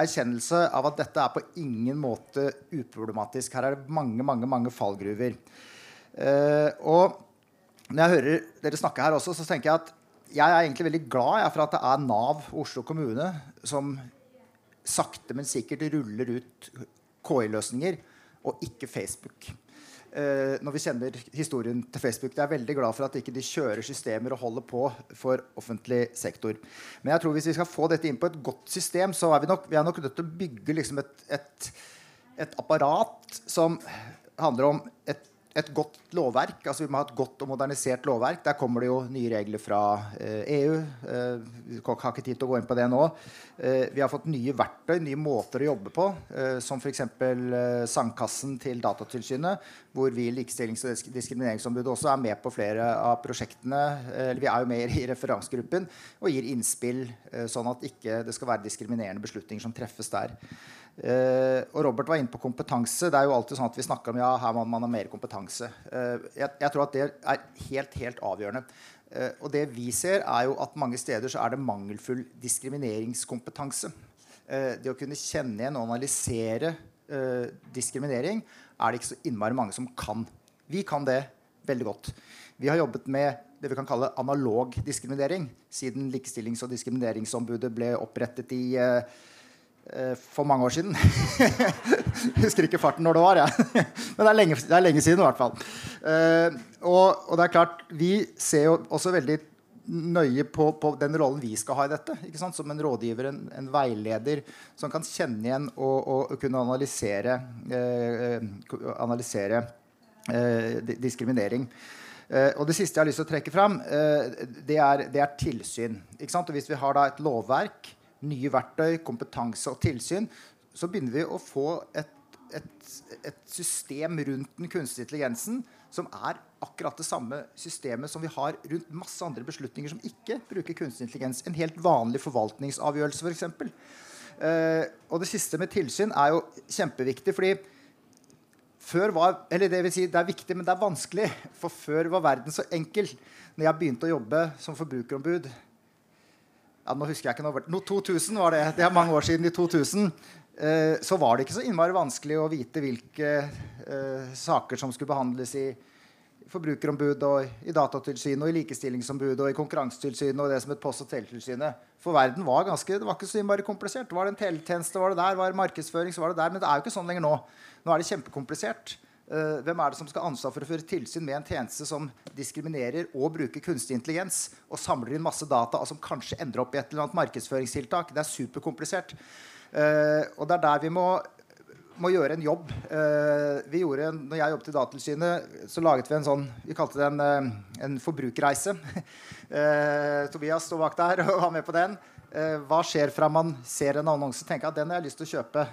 Speaker 4: erkjennelse av at dette er på ingen måte uproblematisk. Her er det mange mange, mange fallgruver. Uh, og når jeg hører dere snakke her også, så tenker jeg at jeg er egentlig veldig glad for at det er Nav Oslo kommune som sakte, men sikkert ruller ut KI-løsninger, og ikke Facebook eh, når vi kjenner historien til Facebook. Jeg er veldig glad for at ikke de kjører systemer og holder på for offentlig sektor. Men jeg tror hvis vi skal få dette inn på et godt system, så er vi nok, vi er nok nødt til å bygge liksom et, et, et apparat som handler om et et godt lovverk. altså Vi må ha et godt og modernisert lovverk. Der kommer det jo nye regler fra eh, EU. Eh, vi har ikke tid til å gå inn på det nå. Eh, vi har fått nye verktøy, nye måter å jobbe på, som f.eks. Sandkassen til Datatilsynet, hvor vi i Likestillings- og diskrimineringsombudet også er med på flere av prosjektene. Eller vi er jo med i referansegruppen og gir innspill, sånn at ikke det skal være diskriminerende beslutninger som treffes der. Uh, og Robert var inne på kompetanse. Det er jo alltid sånn at Vi snakker om ja, her må man ha mer kompetanse. Uh, jeg, jeg, tror at det er helt, helt avgjørende. Uh, og det vi ser, er jo at mange steder så er det mangelfull diskrimineringskompetanse. det å kunne kjenne igjen og analysere diskriminering er det ikke så innmari mange som kan. Vi kan det veldig godt. Vi har jobbet med det vi kan kalle analog diskriminering, siden Likestillings- og diskrimineringsombudet ble opprettet i eh, for mange år siden. (laughs) Husker ikke farten når det var. Ja. (laughs) Men det er, lenge, det er lenge siden i hvert fall. Eh, og, og, det er klart, vi ser jo også veldig nøye på, på den rollen vi skal ha i dette. Som en rådgiver, en, en, veileder som kan kjenne igjen og, og, og kunne analysere, eh, analysere eh, diskriminering. Uh, og det siste jeg har lyst til å trekke fram, uh, det, er, det, er, tilsyn. Hvis vi har da et lovverk, nye verktøy, kompetanse og tilsyn, så begynner vi å få et, et, et system rundt den kunstige intelligensen som er akkurat det samme systemet som vi har rundt masse andre beslutninger som ikke bruker kunstig intelligens. En helt vanlig forvaltningsavgjørelse, f.eks. For uh, og det siste med tilsyn er jo kjempeviktig. fordi før var, eller det vil si, det er viktig, men det er vanskelig. For før var verden så enkel. Når jeg begynte å jobbe som forbrukerombud ja, nå husker jeg ikke noe, no, 2000 var det. Det er mange år siden. i 2000 eh, Så var det ikke så innmari vanskelig å vite hvilke eh, saker som skulle behandles i forbrukerombud og i Datatilsynet og i Likestillingsombudet og i Konkurransetilsynet og det som het Post- og teletilsynet. For verden var ganske, det var ikke så innmari komplisert. Var det en teletjeneste, var det der. Var det markedsføring, så var det der. Men det er jo ikke sånn lenger nå. Nå er det kjempekomplisert. Uh, hvem er det som skal ha ansvar for å føre tilsyn med en tjeneste som diskriminerer og bruker kunstig intelligens og samler inn masse data og som kanskje ender opp i et eller annet markedsføringstiltak? Det er superkomplisert. Uh, og det er der vi må må gjøre en jobb. Uh, vi gjorde, når jeg jobbet i Datatilsynet, så laget vi en sånn Vi kalte det en, en forbrukerreise. (laughs) Tobias sto bak der og var med på den. hva skjer fra man ser en annonse og tenker at den har jeg lyst til å kjøpe,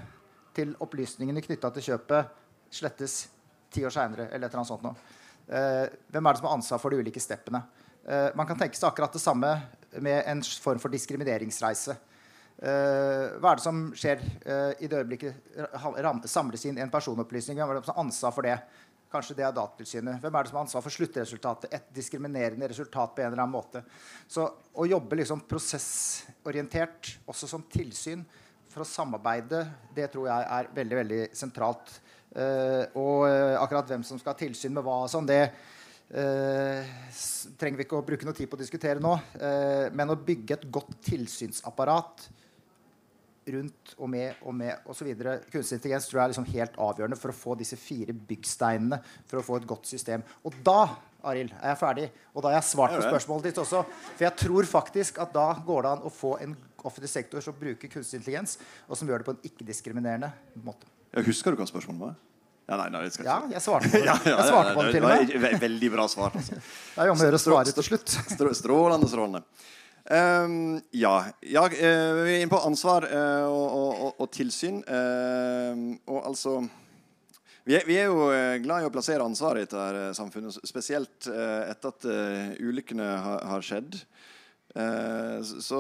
Speaker 4: til opplysningene knytta til kjøpet slettes ti år seinere, eller et eller annet sånt noe. hvem er det som har ansvar for de ulike steppene? man kan tenke seg akkurat det samme med en form for diskrimineringsreise. Uh, hva er det som skjer i det øyeblikket samles inn en personopplysning? Hvem er det som har ansvar for det? Kanskje det er Datatilsynet. Hvem er det som har ansvar for sluttresultatet? Et diskriminerende resultat på en eller annen måte. Så å jobbe liksom prosessorientert, også som tilsyn, for å samarbeide, det tror jeg er veldig veldig sentralt. Uh, og akkurat hvem som skal ha tilsyn med hva, sånn, det trenger vi ikke å bruke noe tid på å diskutere nå. men å bygge et godt tilsynsapparat rundt og med og med osv. Kunstig intelligens tror jeg er liksom helt avgjørende for å få disse fire byggsteinene for å få et godt system. Og da Arild, er jeg ferdig. Og da har jeg svart på spørsmålet ditt også. For jeg tror faktisk at da går det an å få en offentlig sektor som bruker kunstig intelligens, og som gjør det på en ikke-diskriminerende måte.
Speaker 2: Jeg husker du hva spørsmålet var?
Speaker 4: Ja, nei, nei, jeg, ja, jeg svarte på (laughs) det. ja, ja, jeg svarte på det til og
Speaker 2: med. Veldig bra svar. Altså.
Speaker 4: Det er jo om å gjøre å svare til slutt.
Speaker 2: Strålende, strålende. Um, ja. ja uh, vi er inne på ansvar uh, og, og, og, tilsyn. Uh, og altså vi er, vi er, jo eh, glad i å plassere ansvaret i dette samfunnet, spesielt etter at ulykkene har, har skjedd. Så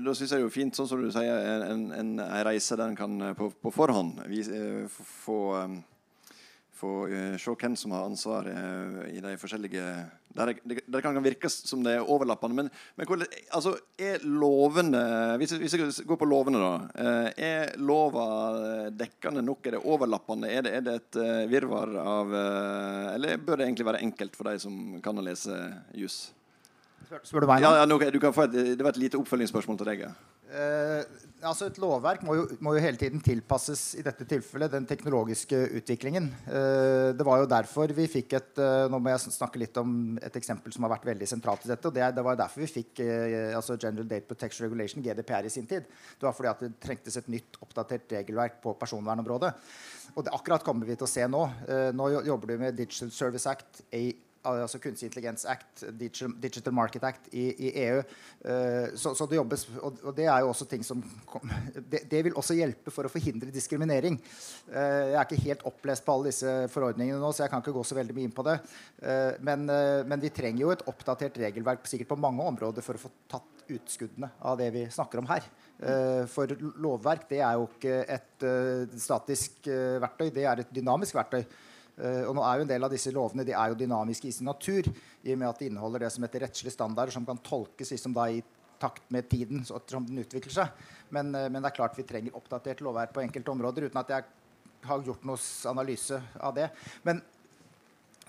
Speaker 2: da syns jeg det er fint, sånn som du sier, en, en, en reise der en kan på, på forhånd få få se hvem som har ansvar i de forskjellige der det, det, kan virke som det er overlappende. Men, men altså, er lovene hvis, hvis jeg går på lovene, da. Er lova dekkende nok? Er det overlappende? Er det, er det et virvar av Eller bør det egentlig være enkelt for de som kan lese juss?
Speaker 4: Spør du meg nå?
Speaker 2: Ja, ja, no, et, det var et lite oppfølgingsspørsmål til deg.
Speaker 4: Eh, altså Et lovverk må jo, må jo, hele tiden tilpasses i dette tilfellet den teknologiske utviklingen. Eh, det var jo derfor vi fikk et eh, Nå må jeg snakke litt om et eksempel som har vært veldig sentralt i dette. og Det, det var derfor vi fikk eh, altså General Date Protection Regulation, GDPR, i sin tid. Det var fordi at det trengtes et nytt, oppdatert regelverk på personvernområdet. Og det akkurat kommer vi til å se nå. Eh, nå jobber du med Digital Service Act, altså Kunstig intelligens Act, Digital Market Act i, i EU. Uh, så, så, det jobbes, og, det er jo også ting som (laughs) det, det, vil også hjelpe for å forhindre diskriminering. Uh, jeg er ikke helt opplest på alle disse forordningene nå, så jeg kan ikke gå så veldig mye inn på det. Uh, men, men, vi trenger jo et oppdatert regelverk sikkert på mange områder for å få tatt utskuddene av det vi snakker om her. For lovverk det er jo ikke et statisk verktøy, det er et dynamisk verktøy. Uh, og nå er jo En del av disse lovene de er jo dynamiske i sin natur, i og med at de inneholder det som heter rettslige standarder, som kan tolkes liksom da i takt med tiden som den utvikler seg. Men, uh, men, det er klart vi trenger oppdatert lovverk på enkelte områder, uten at jeg har gjort noen analyse av det. Men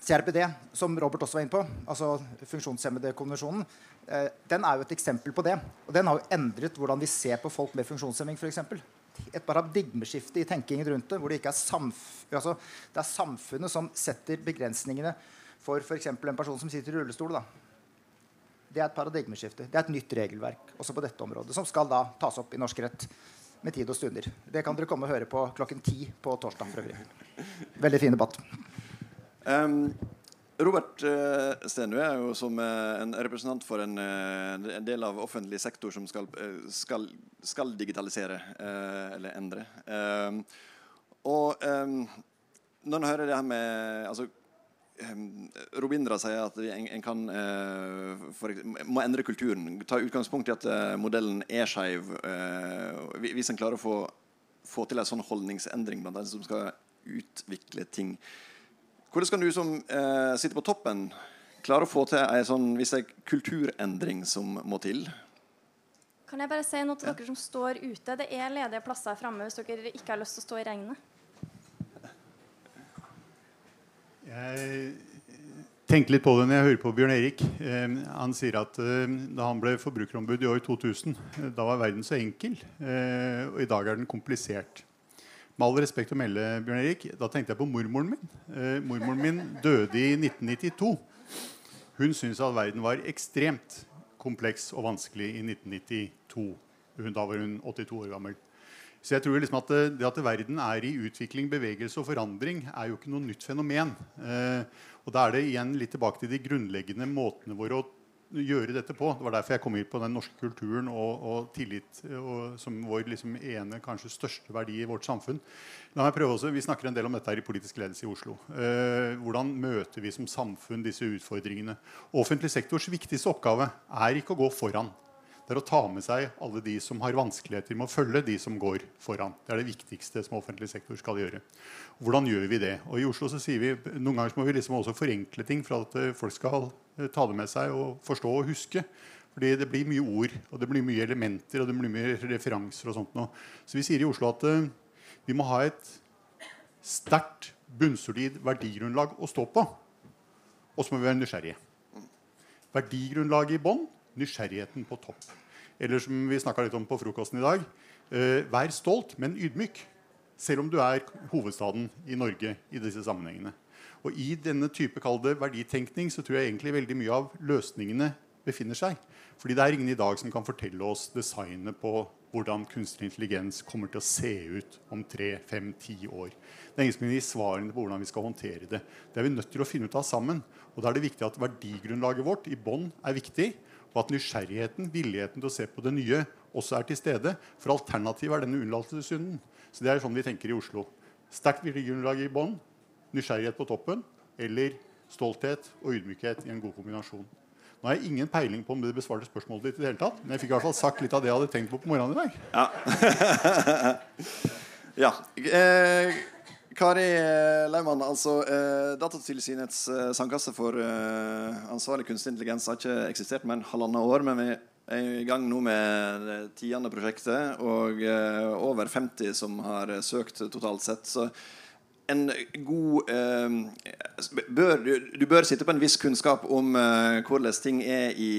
Speaker 4: CRPD, som Robert også var inne på, altså funksjonshemmedekonvensjonen, eh, den er jo et eksempel på det. Og den har jo endret hvordan vi ser på folk med funksjonshemming, f.eks. Et paradigmeskifte i tenkingen rundt det. hvor Det er, samf altså, det er samfunnet som setter begrensningene for f.eks. en person som sitter i rullestol. Da. Det er et paradigmeskifte. Det er et nytt regelverk også på dette området, som skal da tas opp i norsk rett med tid og stunder. Det kan dere komme og høre på klokken ti på torsdag. Veldig fin debatt.
Speaker 2: Um, Robert Stenu er jo som uh, en representant for en, uh, en, del av offentlig sektor som skal, skal, skal digitalisere eller endre. Og når en hører det her med altså, Robindra sier at en kan for, må endre kulturen. Ta utgangspunkt i at modellen er skeiv. hvis en klarer å få, få til en sånn holdningsendring blant de som skal utvikle ting. Hvordan kan du som eh, sitter på toppen, klare å få til en sånn, hvis en kulturendring som må til?
Speaker 3: Kan jeg bare si noe til ja. dere som står ute? Det er ledige plasser framme hvis dere ikke har lyst til å stå i regnet.
Speaker 7: Jeg tenkte litt på det når jeg hører på Bjørn Erik. Eh, han sier at eh, da han ble forbrukerombud i år 2000, eh, da var verden så enkel. Eh, og i dag er den komplisert. Med all respekt å melde, Bjørn Erik, da tenkte jeg på mormoren min. Eh, mormoren min døde i 1992. Hun syntes at verden var ekstremt kompleks og vanskelig i 1992. Da var hun 82 år gammel. Så jeg tror liksom at det, det, at verden er i utvikling, bevegelse og forandring, er jo ikke noe nytt fenomen. Eh, og da er det igjen litt tilbake til de grunnleggende måtene våre å gjøre dette på. Det var derfor jeg kom inn på den norske kulturen og, og tillit og, som vår liksom, ene, kanskje største verdi i vårt samfunn. La meg prøve også, Vi snakker en del om dette her i politisk ledelse i Oslo. Eh, hvordan møter vi som samfunn disse utfordringene? Offentlig sektors viktigste oppgave er ikke å gå foran. Det er å ta med seg alle de som har vanskeligheter med å følge de som går foran. Det er det viktigste som offentlig sektor skal gjøre. Hvordan gjør vi det? Og I Oslo så sier vi noen ganger må vi liksom også forenkle ting for at eh, folk skal eh, ta det med seg og forstå og huske. Fordi det blir mye ord, og det blir mye elementer og det blir mye referanser. og sånt nå. Så vi sier i Oslo at uh, vi må ha et sterkt, bunnsolid verdigrunnlag å stå på. Og så må vi være nysgjerrige. Verdigrunnlaget i bånn nysgjerrigheten på topp. Eller som vi snakka litt om på frokosten i dag eh, vær stolt, men ydmyk. Selv om du er hovedstaden i Norge i disse sammenhengene. Og I denne type kalde verditenkning så tror jeg egentlig veldig mye av løsningene befinner seg. Fordi det er ingen i dag som kan fortelle oss designet på hvordan kunstig intelligens kommer til å se ut om tre, fem, ti år. Det er ingen som kan gi svarene på hvordan vi skal håndtere det. Det er vi nødt til å finne ut av sammen. Og da er det viktig at verdigrunnlaget vårt i bånn er viktig og at nysgjerrigheten, villigheten til å se på det nye, også er til stede. For alternativet er denne unnlatelsessynden. Så det er sånn vi tenker i Oslo. Sterkt virkegrunnlag i bånn, nysgjerrighet på toppen, eller stolthet og ydmykhet i en god kombinasjon. Nå har jeg ingen peiling på om det besvarte spørsmålet ditt i det hele tatt, men jeg fikk i hvert fall sagt litt av det jeg hadde tenkt på på morgenen i dag.
Speaker 2: Ja. (laughs) ja. Eh, Kari Laumann, altså eh, Datatilsynets eh, sandkasse for eh, ansvarlig kunstig intelligens har ikke eksistert med en halvannet år, men vi er i gang nå med det tiende prosjektet, og eh, over 50 som har søkt totalt sett. Så en god eh, bør, du, du, bør sitte på en viss kunnskap om eh, hvordan ting er i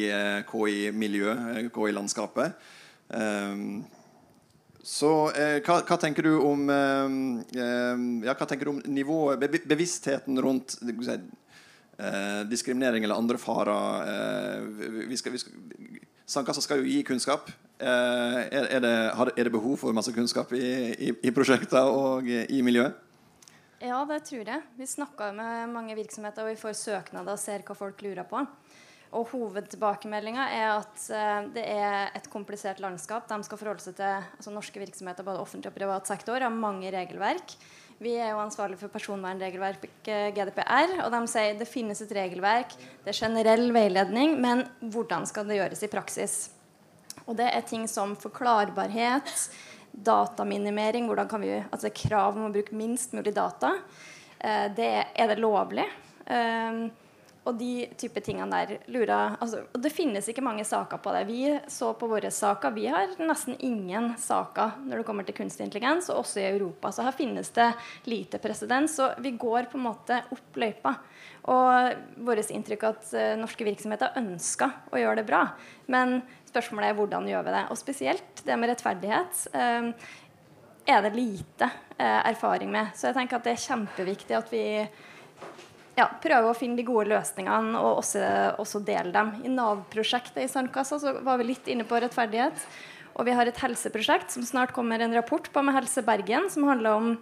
Speaker 2: KI-miljøet, KI-landskapet. Um, så eh, hva, hva, tenker du om eh, eh, ja, hva tenker du om nivået, be bevisstheten rundt si, eh, diskriminering eller andre farer? Eh, vi skal, vi skal, Sandkassa skal jo gi kunnskap. Eh, er, er, det, er, det, behov for masse kunnskap i, i, i prosjekter og i miljøet?
Speaker 3: Ja, det tror jeg. Vi snakker med mange virksomheter, og vi får søknader og ser hva folk lurer på. Og Hovedtilbakemeldinga er at uh, det er et komplisert landskap. De skal forholde seg til altså norske virksomheter, både offentlig og privat sektor, har mange regelverk. Vi er jo ansvarlig for personvernregelverket GDPR, og de sier det finnes et regelverk, det er generell veiledning, men hvordan skal det gjøres i praksis? Og det er ting som forklarbarhet, dataminimering, hvordan kan vi, altså krav om å bruke minst mulig data. Uh, det er det lovlig? Og de type tingene der lurer altså, og Det finnes ikke mange saker på det. Vi så på våre saker. Vi har nesten ingen saker når det kommer til kunstig intelligens, og også i Europa. Så her finnes det lite presedens. Så vi går på en måte opp løypa. Og vårt inntrykk er at uh, norske virksomheter ønsker å gjøre det bra. Men spørsmålet er hvordan gjør vi det. Og spesielt det med rettferdighet. Uh, er det lite eh, erfaring med. Så jeg tenker at det er kjempeviktig at vi ja, prøve å finne de gode løsningene og også, også dele dem. I Nav-prosjektet i Sandkassa så var vi litt inne på rettferdighet. Og vi har et helseprosjekt som snart kommer en rapport på med Helse Bergen, som handler om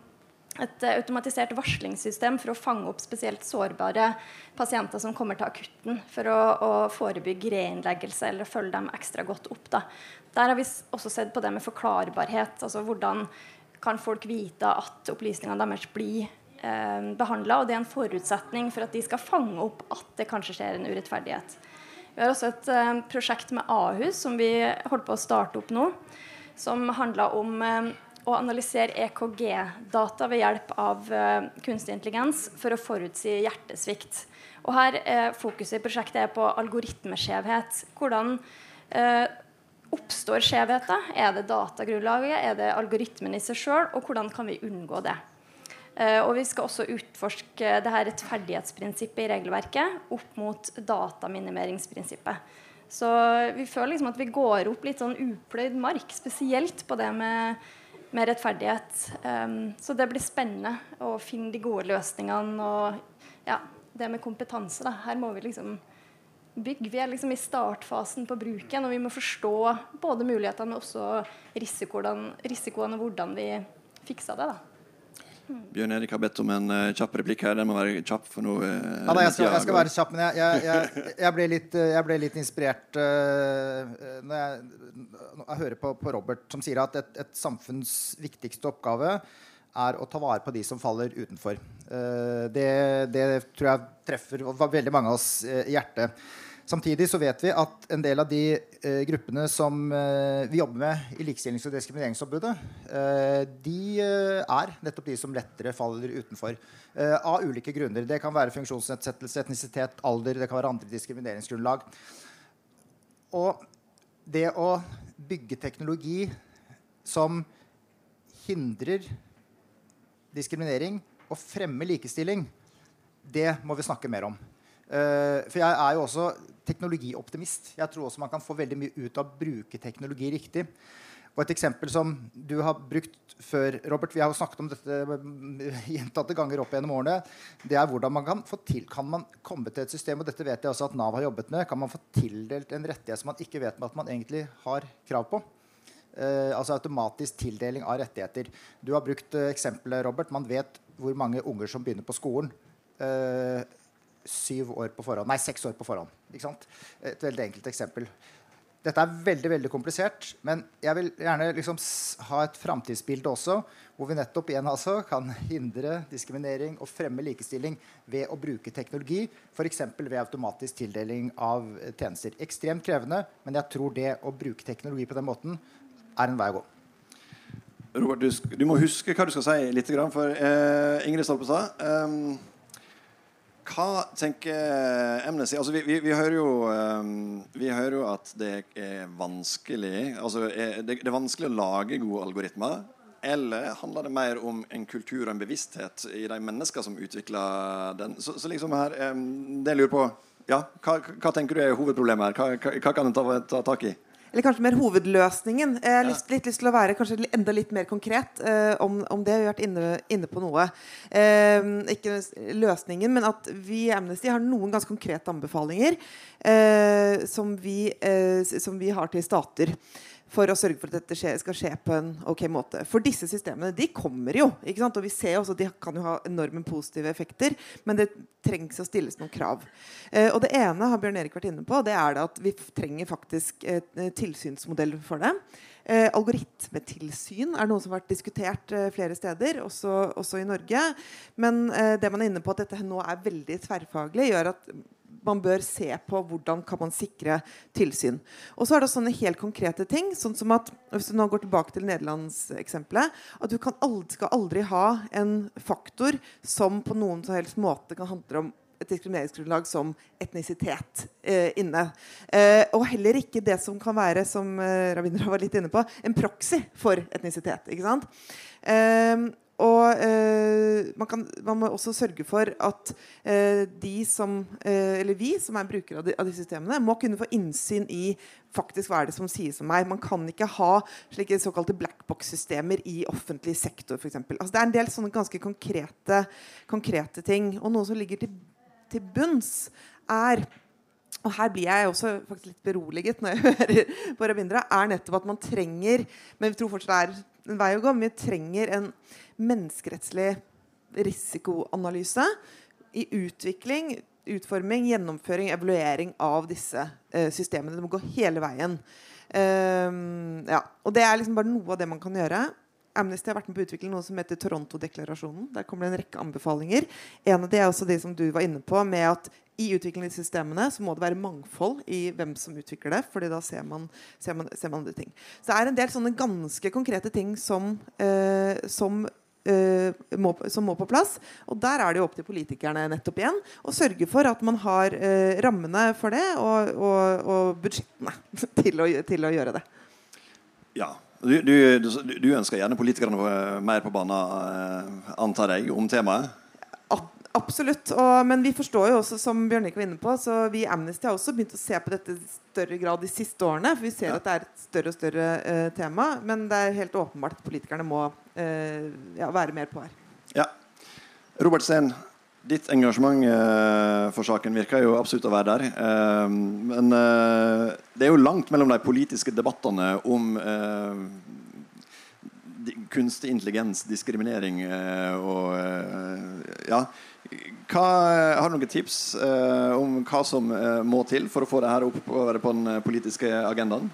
Speaker 3: et automatisert varslingssystem for å fange opp spesielt sårbare pasienter som kommer til akutten, for å, å forebygge reinnleggelse eller følge dem ekstra godt opp. Da. Der har vi også sett på det med forklarbarhet. altså Hvordan kan folk vite at opplysningene deres blir eh, behandla. Og det er en forutsetning for at de skal fange opp at det kanskje skjer en urettferdighet. Vi har også et eh, prosjekt med Ahus som vi holder på å starte opp nå. Som handler om eh, å analysere EKG-data ved hjelp av eh, kunstig intelligens for å forutsi hjertesvikt. Og her er Fokuset i prosjektet er på algoritmeskjevhet. Hvordan eh, oppstår skjevheter? Er det datagrunnlaget? Er det algoritmen i seg sjøl? Og hvordan kan vi unngå det? Uh, og vi skal også utforske det her rettferdighetsprinsippet i regelverket opp mot dataminimeringsprinsippet. Så vi føler liksom at vi går opp litt sånn upløyd mark, spesielt på det med, med rettferdighet. Um, så det blir spennende å finne de gode løsningene og ja, det med kompetanse. Da. Her må vi liksom bygge. Vi er liksom i startfasen på bruken, og vi må forstå både mulighetene, men også risikoene, risikoene og hvordan vi fiksa det. da.
Speaker 2: Bjørn Erik har bedt om en uh, kjapp replikk her. Den må være kjapp. for noe. Uh,
Speaker 4: ja, da, jeg, skal, jeg, skal, være kjapp, men jeg, jeg, jeg ble, litt, jeg ble litt inspirert uh, når jeg, hører på, på, Robert, som sier at et, et, samfunns viktigste oppgave er å ta vare på de som faller utenfor. Det, det, tror jeg treffer veldig mange av oss i hjertet. Samtidig så vet vi at en del av de eh, gruppene som eh, vi jobber med i Likestillings- og diskrimineringsombudet, eh, de eh, er nettopp de som lettere faller utenfor. Eh, av ulike grunner. Det kan være funksjonsnedsettelse, etnisitet, alder, det kan være andre diskrimineringsgrunnlag. Og det å bygge teknologi som hindrer diskriminering og fremmer likestilling, det må vi snakke mer om. Uh, for jeg er jo også teknologioptimist. Jeg tror også man kan få veldig mye ut av å bruke teknologi riktig. Og et eksempel som du har brukt før, Robert, vi har jo snakket om dette (laughs) gjentatte ganger opp gjennom årene, det er hvordan man kan få til Kan man komme til et system, og dette vet jeg også at Nav har jobbet med, kan man få tildelt en rettighet som man ikke vet at man egentlig har krav på? Eh, altså automatisk tildeling av rettigheter. Du har brukt uh, eksempelet, Robert. Man vet hvor mange unger som begynner på skolen. Uh, syv år på forhånd. Nei, seks år på forhånd. Ikke sant? Et veldig enkelt eksempel. Dette er veldig veldig komplisert, men jeg vil gjerne liksom ha et framtidsbilde også, hvor vi nettopp igjen altså kan hindre diskriminering og fremme likestilling ved å bruke teknologi, f.eks. ved automatisk tildeling av tjenester. Ekstremt krevende, men jeg tror det å bruke teknologi på den måten er en vei å gå.
Speaker 2: Robert, du, du må huske hva du skal si litt, for eh, Ingrid Stolpestad. Um hva tenker Amnesty altså, vi, vi, vi, hører jo, um, vi, hører jo, at det er vanskelig altså, er, det, det, er vanskelig å lage gode algoritmer. Eller handler det mer om en kultur og en bevissthet i de mennesker som utvikler den? Så, så liksom her, um, det jeg lurer på ja, hva, hva, tenker du er hovedproblemet her? Hva, hva, hva kan en ta, ta tak i?
Speaker 6: Eller kanskje mer hovedløsningen. Jeg har lyst, litt lyst til å være kanskje enda litt mer konkret eh, om, om, det. Vi har vært inne, inne på noe. Eh, ikke løsningen, men at vi i Amnesty har noen ganske konkrete anbefalinger eh, som, vi, som vi har til stater for å sørge for at dette skal skje på en ok måte. For disse systemene de kommer jo. ikke sant? Og vi ser også at de kan jo ha enorme positive effekter, men det trengs å stilles noen krav. Eh, og det ene har Bjørn Erik vært inne på, det er at vi trenger faktisk et, et tilsynsmodell for det. Eh, algoritmetilsyn er noe som har vært diskutert eh, flere steder, også, også i Norge. Men eh, det man er inne på at dette nå er veldig tverrfaglig, gjør at man bør se på hvordan kan man sikre tilsyn. Og så er det sånne helt konkrete ting, sånn som at hvis du nå går tilbake til nederlandseksempelet, at du aldri, skal aldri ha en faktor som på noen som helst måte kan handle om et diskrimineringsgrunnlag som etnisitet eh, inne. Eh, og heller ikke det som kan være, som eh, Ravindra var litt inne på, en proxy for etnisitet. ikke sant? Eh, og eh, man, kan, man, må også sørge for at eh, de som, eh, eller vi som er brukere av de, av disse systemene, må kunne få innsyn i faktisk hva er det som sies om meg. Man kan ikke ha slike såkalte blackbox-systemer i offentlig sektor f.eks. Altså, det er en del sånne ganske konkrete, konkrete ting. Og noe som ligger til, til bunns, er og her blir jeg også faktisk litt beroliget når jeg (laughs) hører på Rabindra, er nettopp at man trenger Men vi tror fortsatt det er en vei å gå. Men vi trenger en menneskerettslig risikoanalyse i utvikling, utforming, gjennomføring, evaluering av disse eh, systemene. Det må gå hele veien. Um, ja. Og det er liksom bare noe av det man kan gjøre. Amnesty har vært med på å utvikle noe som heter Toronto-deklarasjonen. Der kommer det en rekke anbefalinger. En av de er også de som du var inne på, med at i utviklingen av systemene så må det være mangfold i hvem som utvikler det. fordi da ser man, ser man, ser man andre ting. Så det er en del sånne ganske konkrete ting som, eh, som må, som må på plass. Og der er det jo opp til politikerne nettopp igjen å sørge for at man har uh, rammene for det og, og, og budsjettene (laughs) til å, til å, gjøre det.
Speaker 2: Ja. Du, du, du, ønsker gjerne politikerne mer på banen, uh, antar jeg, om temaet?
Speaker 6: Absolutt. Og, men vi forstår jo også, som Bjørn-Erik var inne på, så vi i Amnesty har også begynt å se på dette i større grad de siste årene. For vi ser ja. at det er et større og større uh, tema. Men det er helt åpenbart at politikerne må uh, ja, være mer på her.
Speaker 2: Ja. Robert Steen, ditt engasjement uh, for saken virker jo absolutt å være der. men det er jo langt mellom de politiske debattene om kunstig intelligens, diskriminering og ja hva, har du noen tips eh, om hva som eh, må til for å få det her opp på, den eh, politiske agendaen?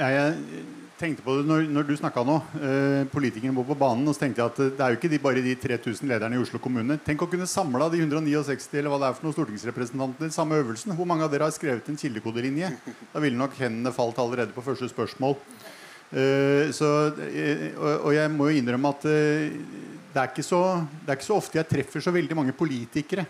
Speaker 7: Jeg tenkte på det når, når du snakka nå. Eh, politikerne må på banen. Og så tenkte jeg at det er jo ikke de, bare de 3000 lederne i Oslo kommune. Tenk å kunne samla de 169 eller hva det er for noen stortingsrepresentanter i samme øvelsen. Hvor mange av dere har skrevet en kildekodelinje? Da ville nok hendene falt allerede på første spørsmål. Eh, så, eh, og, jeg må jo innrømme at det er, så, det er, ikke så, ofte jeg treffer så veldig mange politikere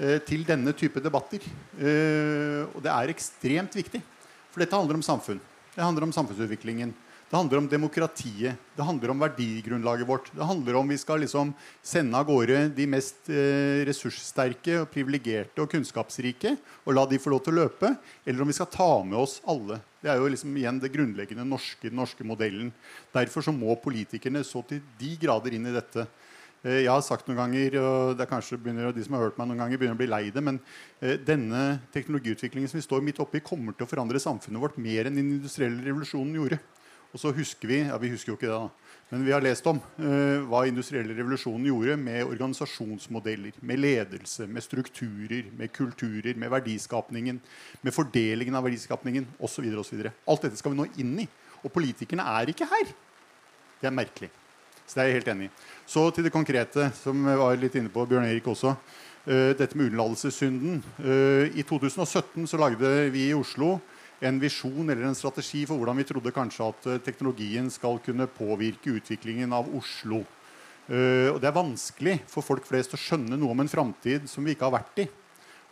Speaker 7: eh, til denne type debatter. Eh, og det er ekstremt viktig. For dette handler om samfunn. Det handler om samfunnsutviklingen. Det handler om demokratiet. Det handler om verdigrunnlaget vårt. Det handler om vi skal liksom sende av gårde de mest eh, ressurssterke, og privilegerte og kunnskapsrike og la de få lov til å løpe, eller om vi skal ta med oss alle. Det er jo liksom igjen det grunnleggende norske, norske modellen. Derfor så må politikerne så til de grader inn i dette. Eh, jeg har sagt noen ganger, og det er kanskje begynner, de som har hørt meg noen ganger, begynner å bli lei det, men eh, denne teknologiutviklingen som vi står midt oppi, kommer til å forandre samfunnet vårt mer enn den industrielle revolusjonen gjorde. Og så husker vi ja vi husker jo ikke det da, men vi har lest om uh, hva industrielle revolusjonen gjorde med organisasjonsmodeller, med ledelse, med strukturer, med kulturer, med verdiskapningen, med fordelingen av verdiskapningen osv. Alt dette skal vi nå inn i. Og politikerne er ikke her. Det er merkelig. Så det er jeg helt enig i. Så til det konkrete, som var litt inne på, Bjørn Erik også. Uh, dette med unnlatelsessynden. Uh, I 2017 så lagde vi i Oslo en visjon eller en strategi for hvordan vi trodde kanskje at eh, teknologien skal kunne påvirke utviklingen av Oslo. Uh, og Det er vanskelig for folk flest å skjønne noe om en framtid som vi ikke har vært i.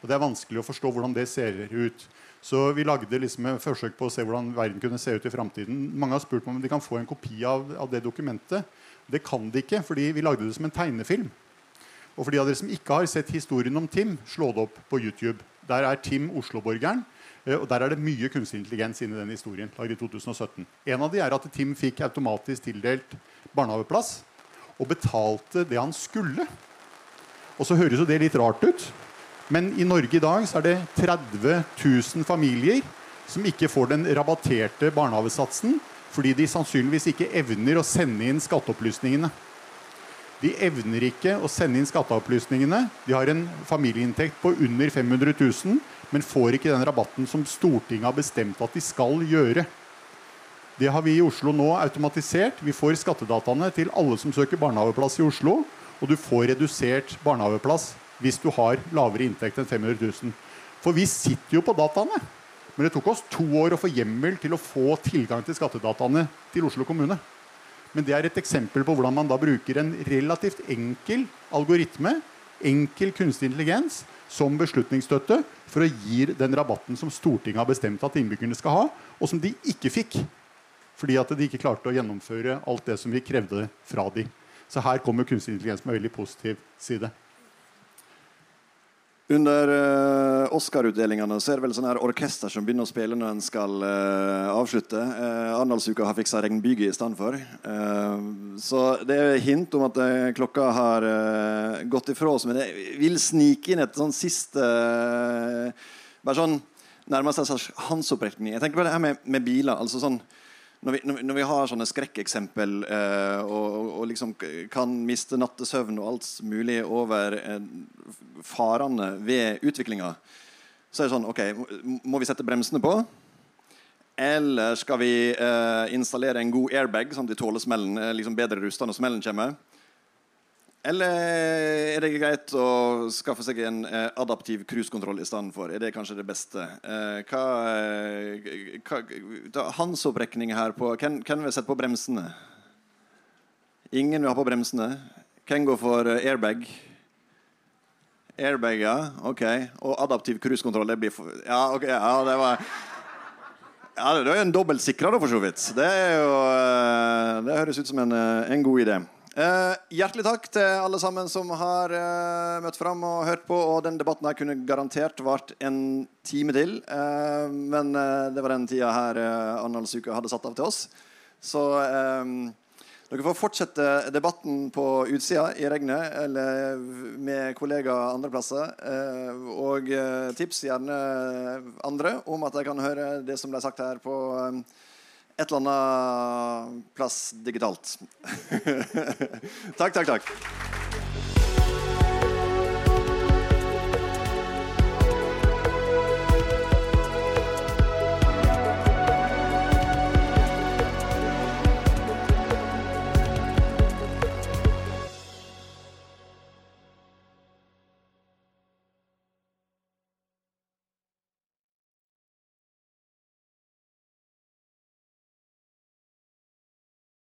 Speaker 7: Og det er vanskelig å forstå hvordan det ser ut. Så vi lagde liksom et forsøk på å se hvordan verden kunne se ut i framtiden. Mange har spurt om de kan få en kopi av, av, det dokumentet. Det kan de ikke, fordi vi lagde det som en tegnefilm. Og for de av dere som ikke har sett historien om Tim, slå det opp på YouTube. Der er Tim Osloborgeren Eh, og Der er det mye kunstig intelligens inni den historien. laget i 2017. En av de er at Tim fikk automatisk tildelt barnehageplass og betalte det han skulle. Og så høres jo det litt rart ut, men i Norge i dag så er det 30 000 familier som ikke får den rabatterte barnehagesatsen fordi de sannsynligvis ikke evner å sende inn skatteopplysningene. De evner ikke å sende inn skatteopplysningene. De har en familieinntekt på under 500 000 men får ikke den rabatten som Stortinget har bestemt at de skal gjøre. Det har vi i Oslo nå automatisert. Vi får skattedataene til alle som søker barnehageplass i Oslo. Og du får redusert barnehageplass hvis du har lavere inntekt enn 500 000. For vi sitter jo på dataene. Men det tok oss to år å få hjemmel til å få tilgang til skattedataene til Oslo kommune. Men det er et eksempel på hvordan man da bruker en relativt enkel algoritme enkel kunstig intelligens som beslutningsstøtte for å gi den rabatten som Stortinget har bestemt at innbyggerne skal ha, og som de ikke fikk. Fordi at de ikke klarte å gjennomføre alt det som vi krevde fra de. Så her kommer kunstig intelligens med veldig positiv side.
Speaker 2: Under uh, Oscar-utdelingene så er det vel sånne her orkester som begynner å spille når en skal uh, avslutte. Uh, Arendalsuka har fiksa regnbyger i stedet for. Uh, så det er hint om at klokka har gått ifra oss. Men jeg vil snike inn et sånn siste Bare sånn nærmest en slags håndsopprekning. Jeg tenker på det her med, med biler. altså sånn når vi, når vi, har sånne skrekkeksempel eh, og, og, liksom kan miste nattesøvn og alt mulig over eh, farene ved utviklinga, så er det sånn OK, må vi sette bremsene på? Eller skal vi eh, installere en god airbag, sånn at de tåler smellen, liksom bedre rusta når smellen kommer? Eller er det greit å skaffe seg en eh, adaptiv cruisekontroll i stedet for? Er det kanskje det beste? Eh, hva, eh, hva Hans opprekning her på Hvem, vil sette på bremsene? Ingen vil ha på bremsene. Hvem går for eh, airbag? Airbag, ja. Ok. Og adaptiv cruisekontroll, det blir for Ja, ok. Ja, det var ja, Det er jo en dobbeltsikra, for så vidt. Det, jo, eh, det høres ut som en, en god idé. Eh, hjertelig takk til alle sammen som har eh, møtt fram og hørt på. Og den debatten her kunne garantert vart en time til. Eh, men eh, det var den tida her eh, Arendalsuka hadde satt av til oss. Så eh, dere får fortsette debatten på utsida i regnet eller med kollegaer andre plasser. Eh, og tips gjerne andre om at de kan høre det som ble sagt her på et eller annet plass digitalt. (laughs) takk, takk, takk.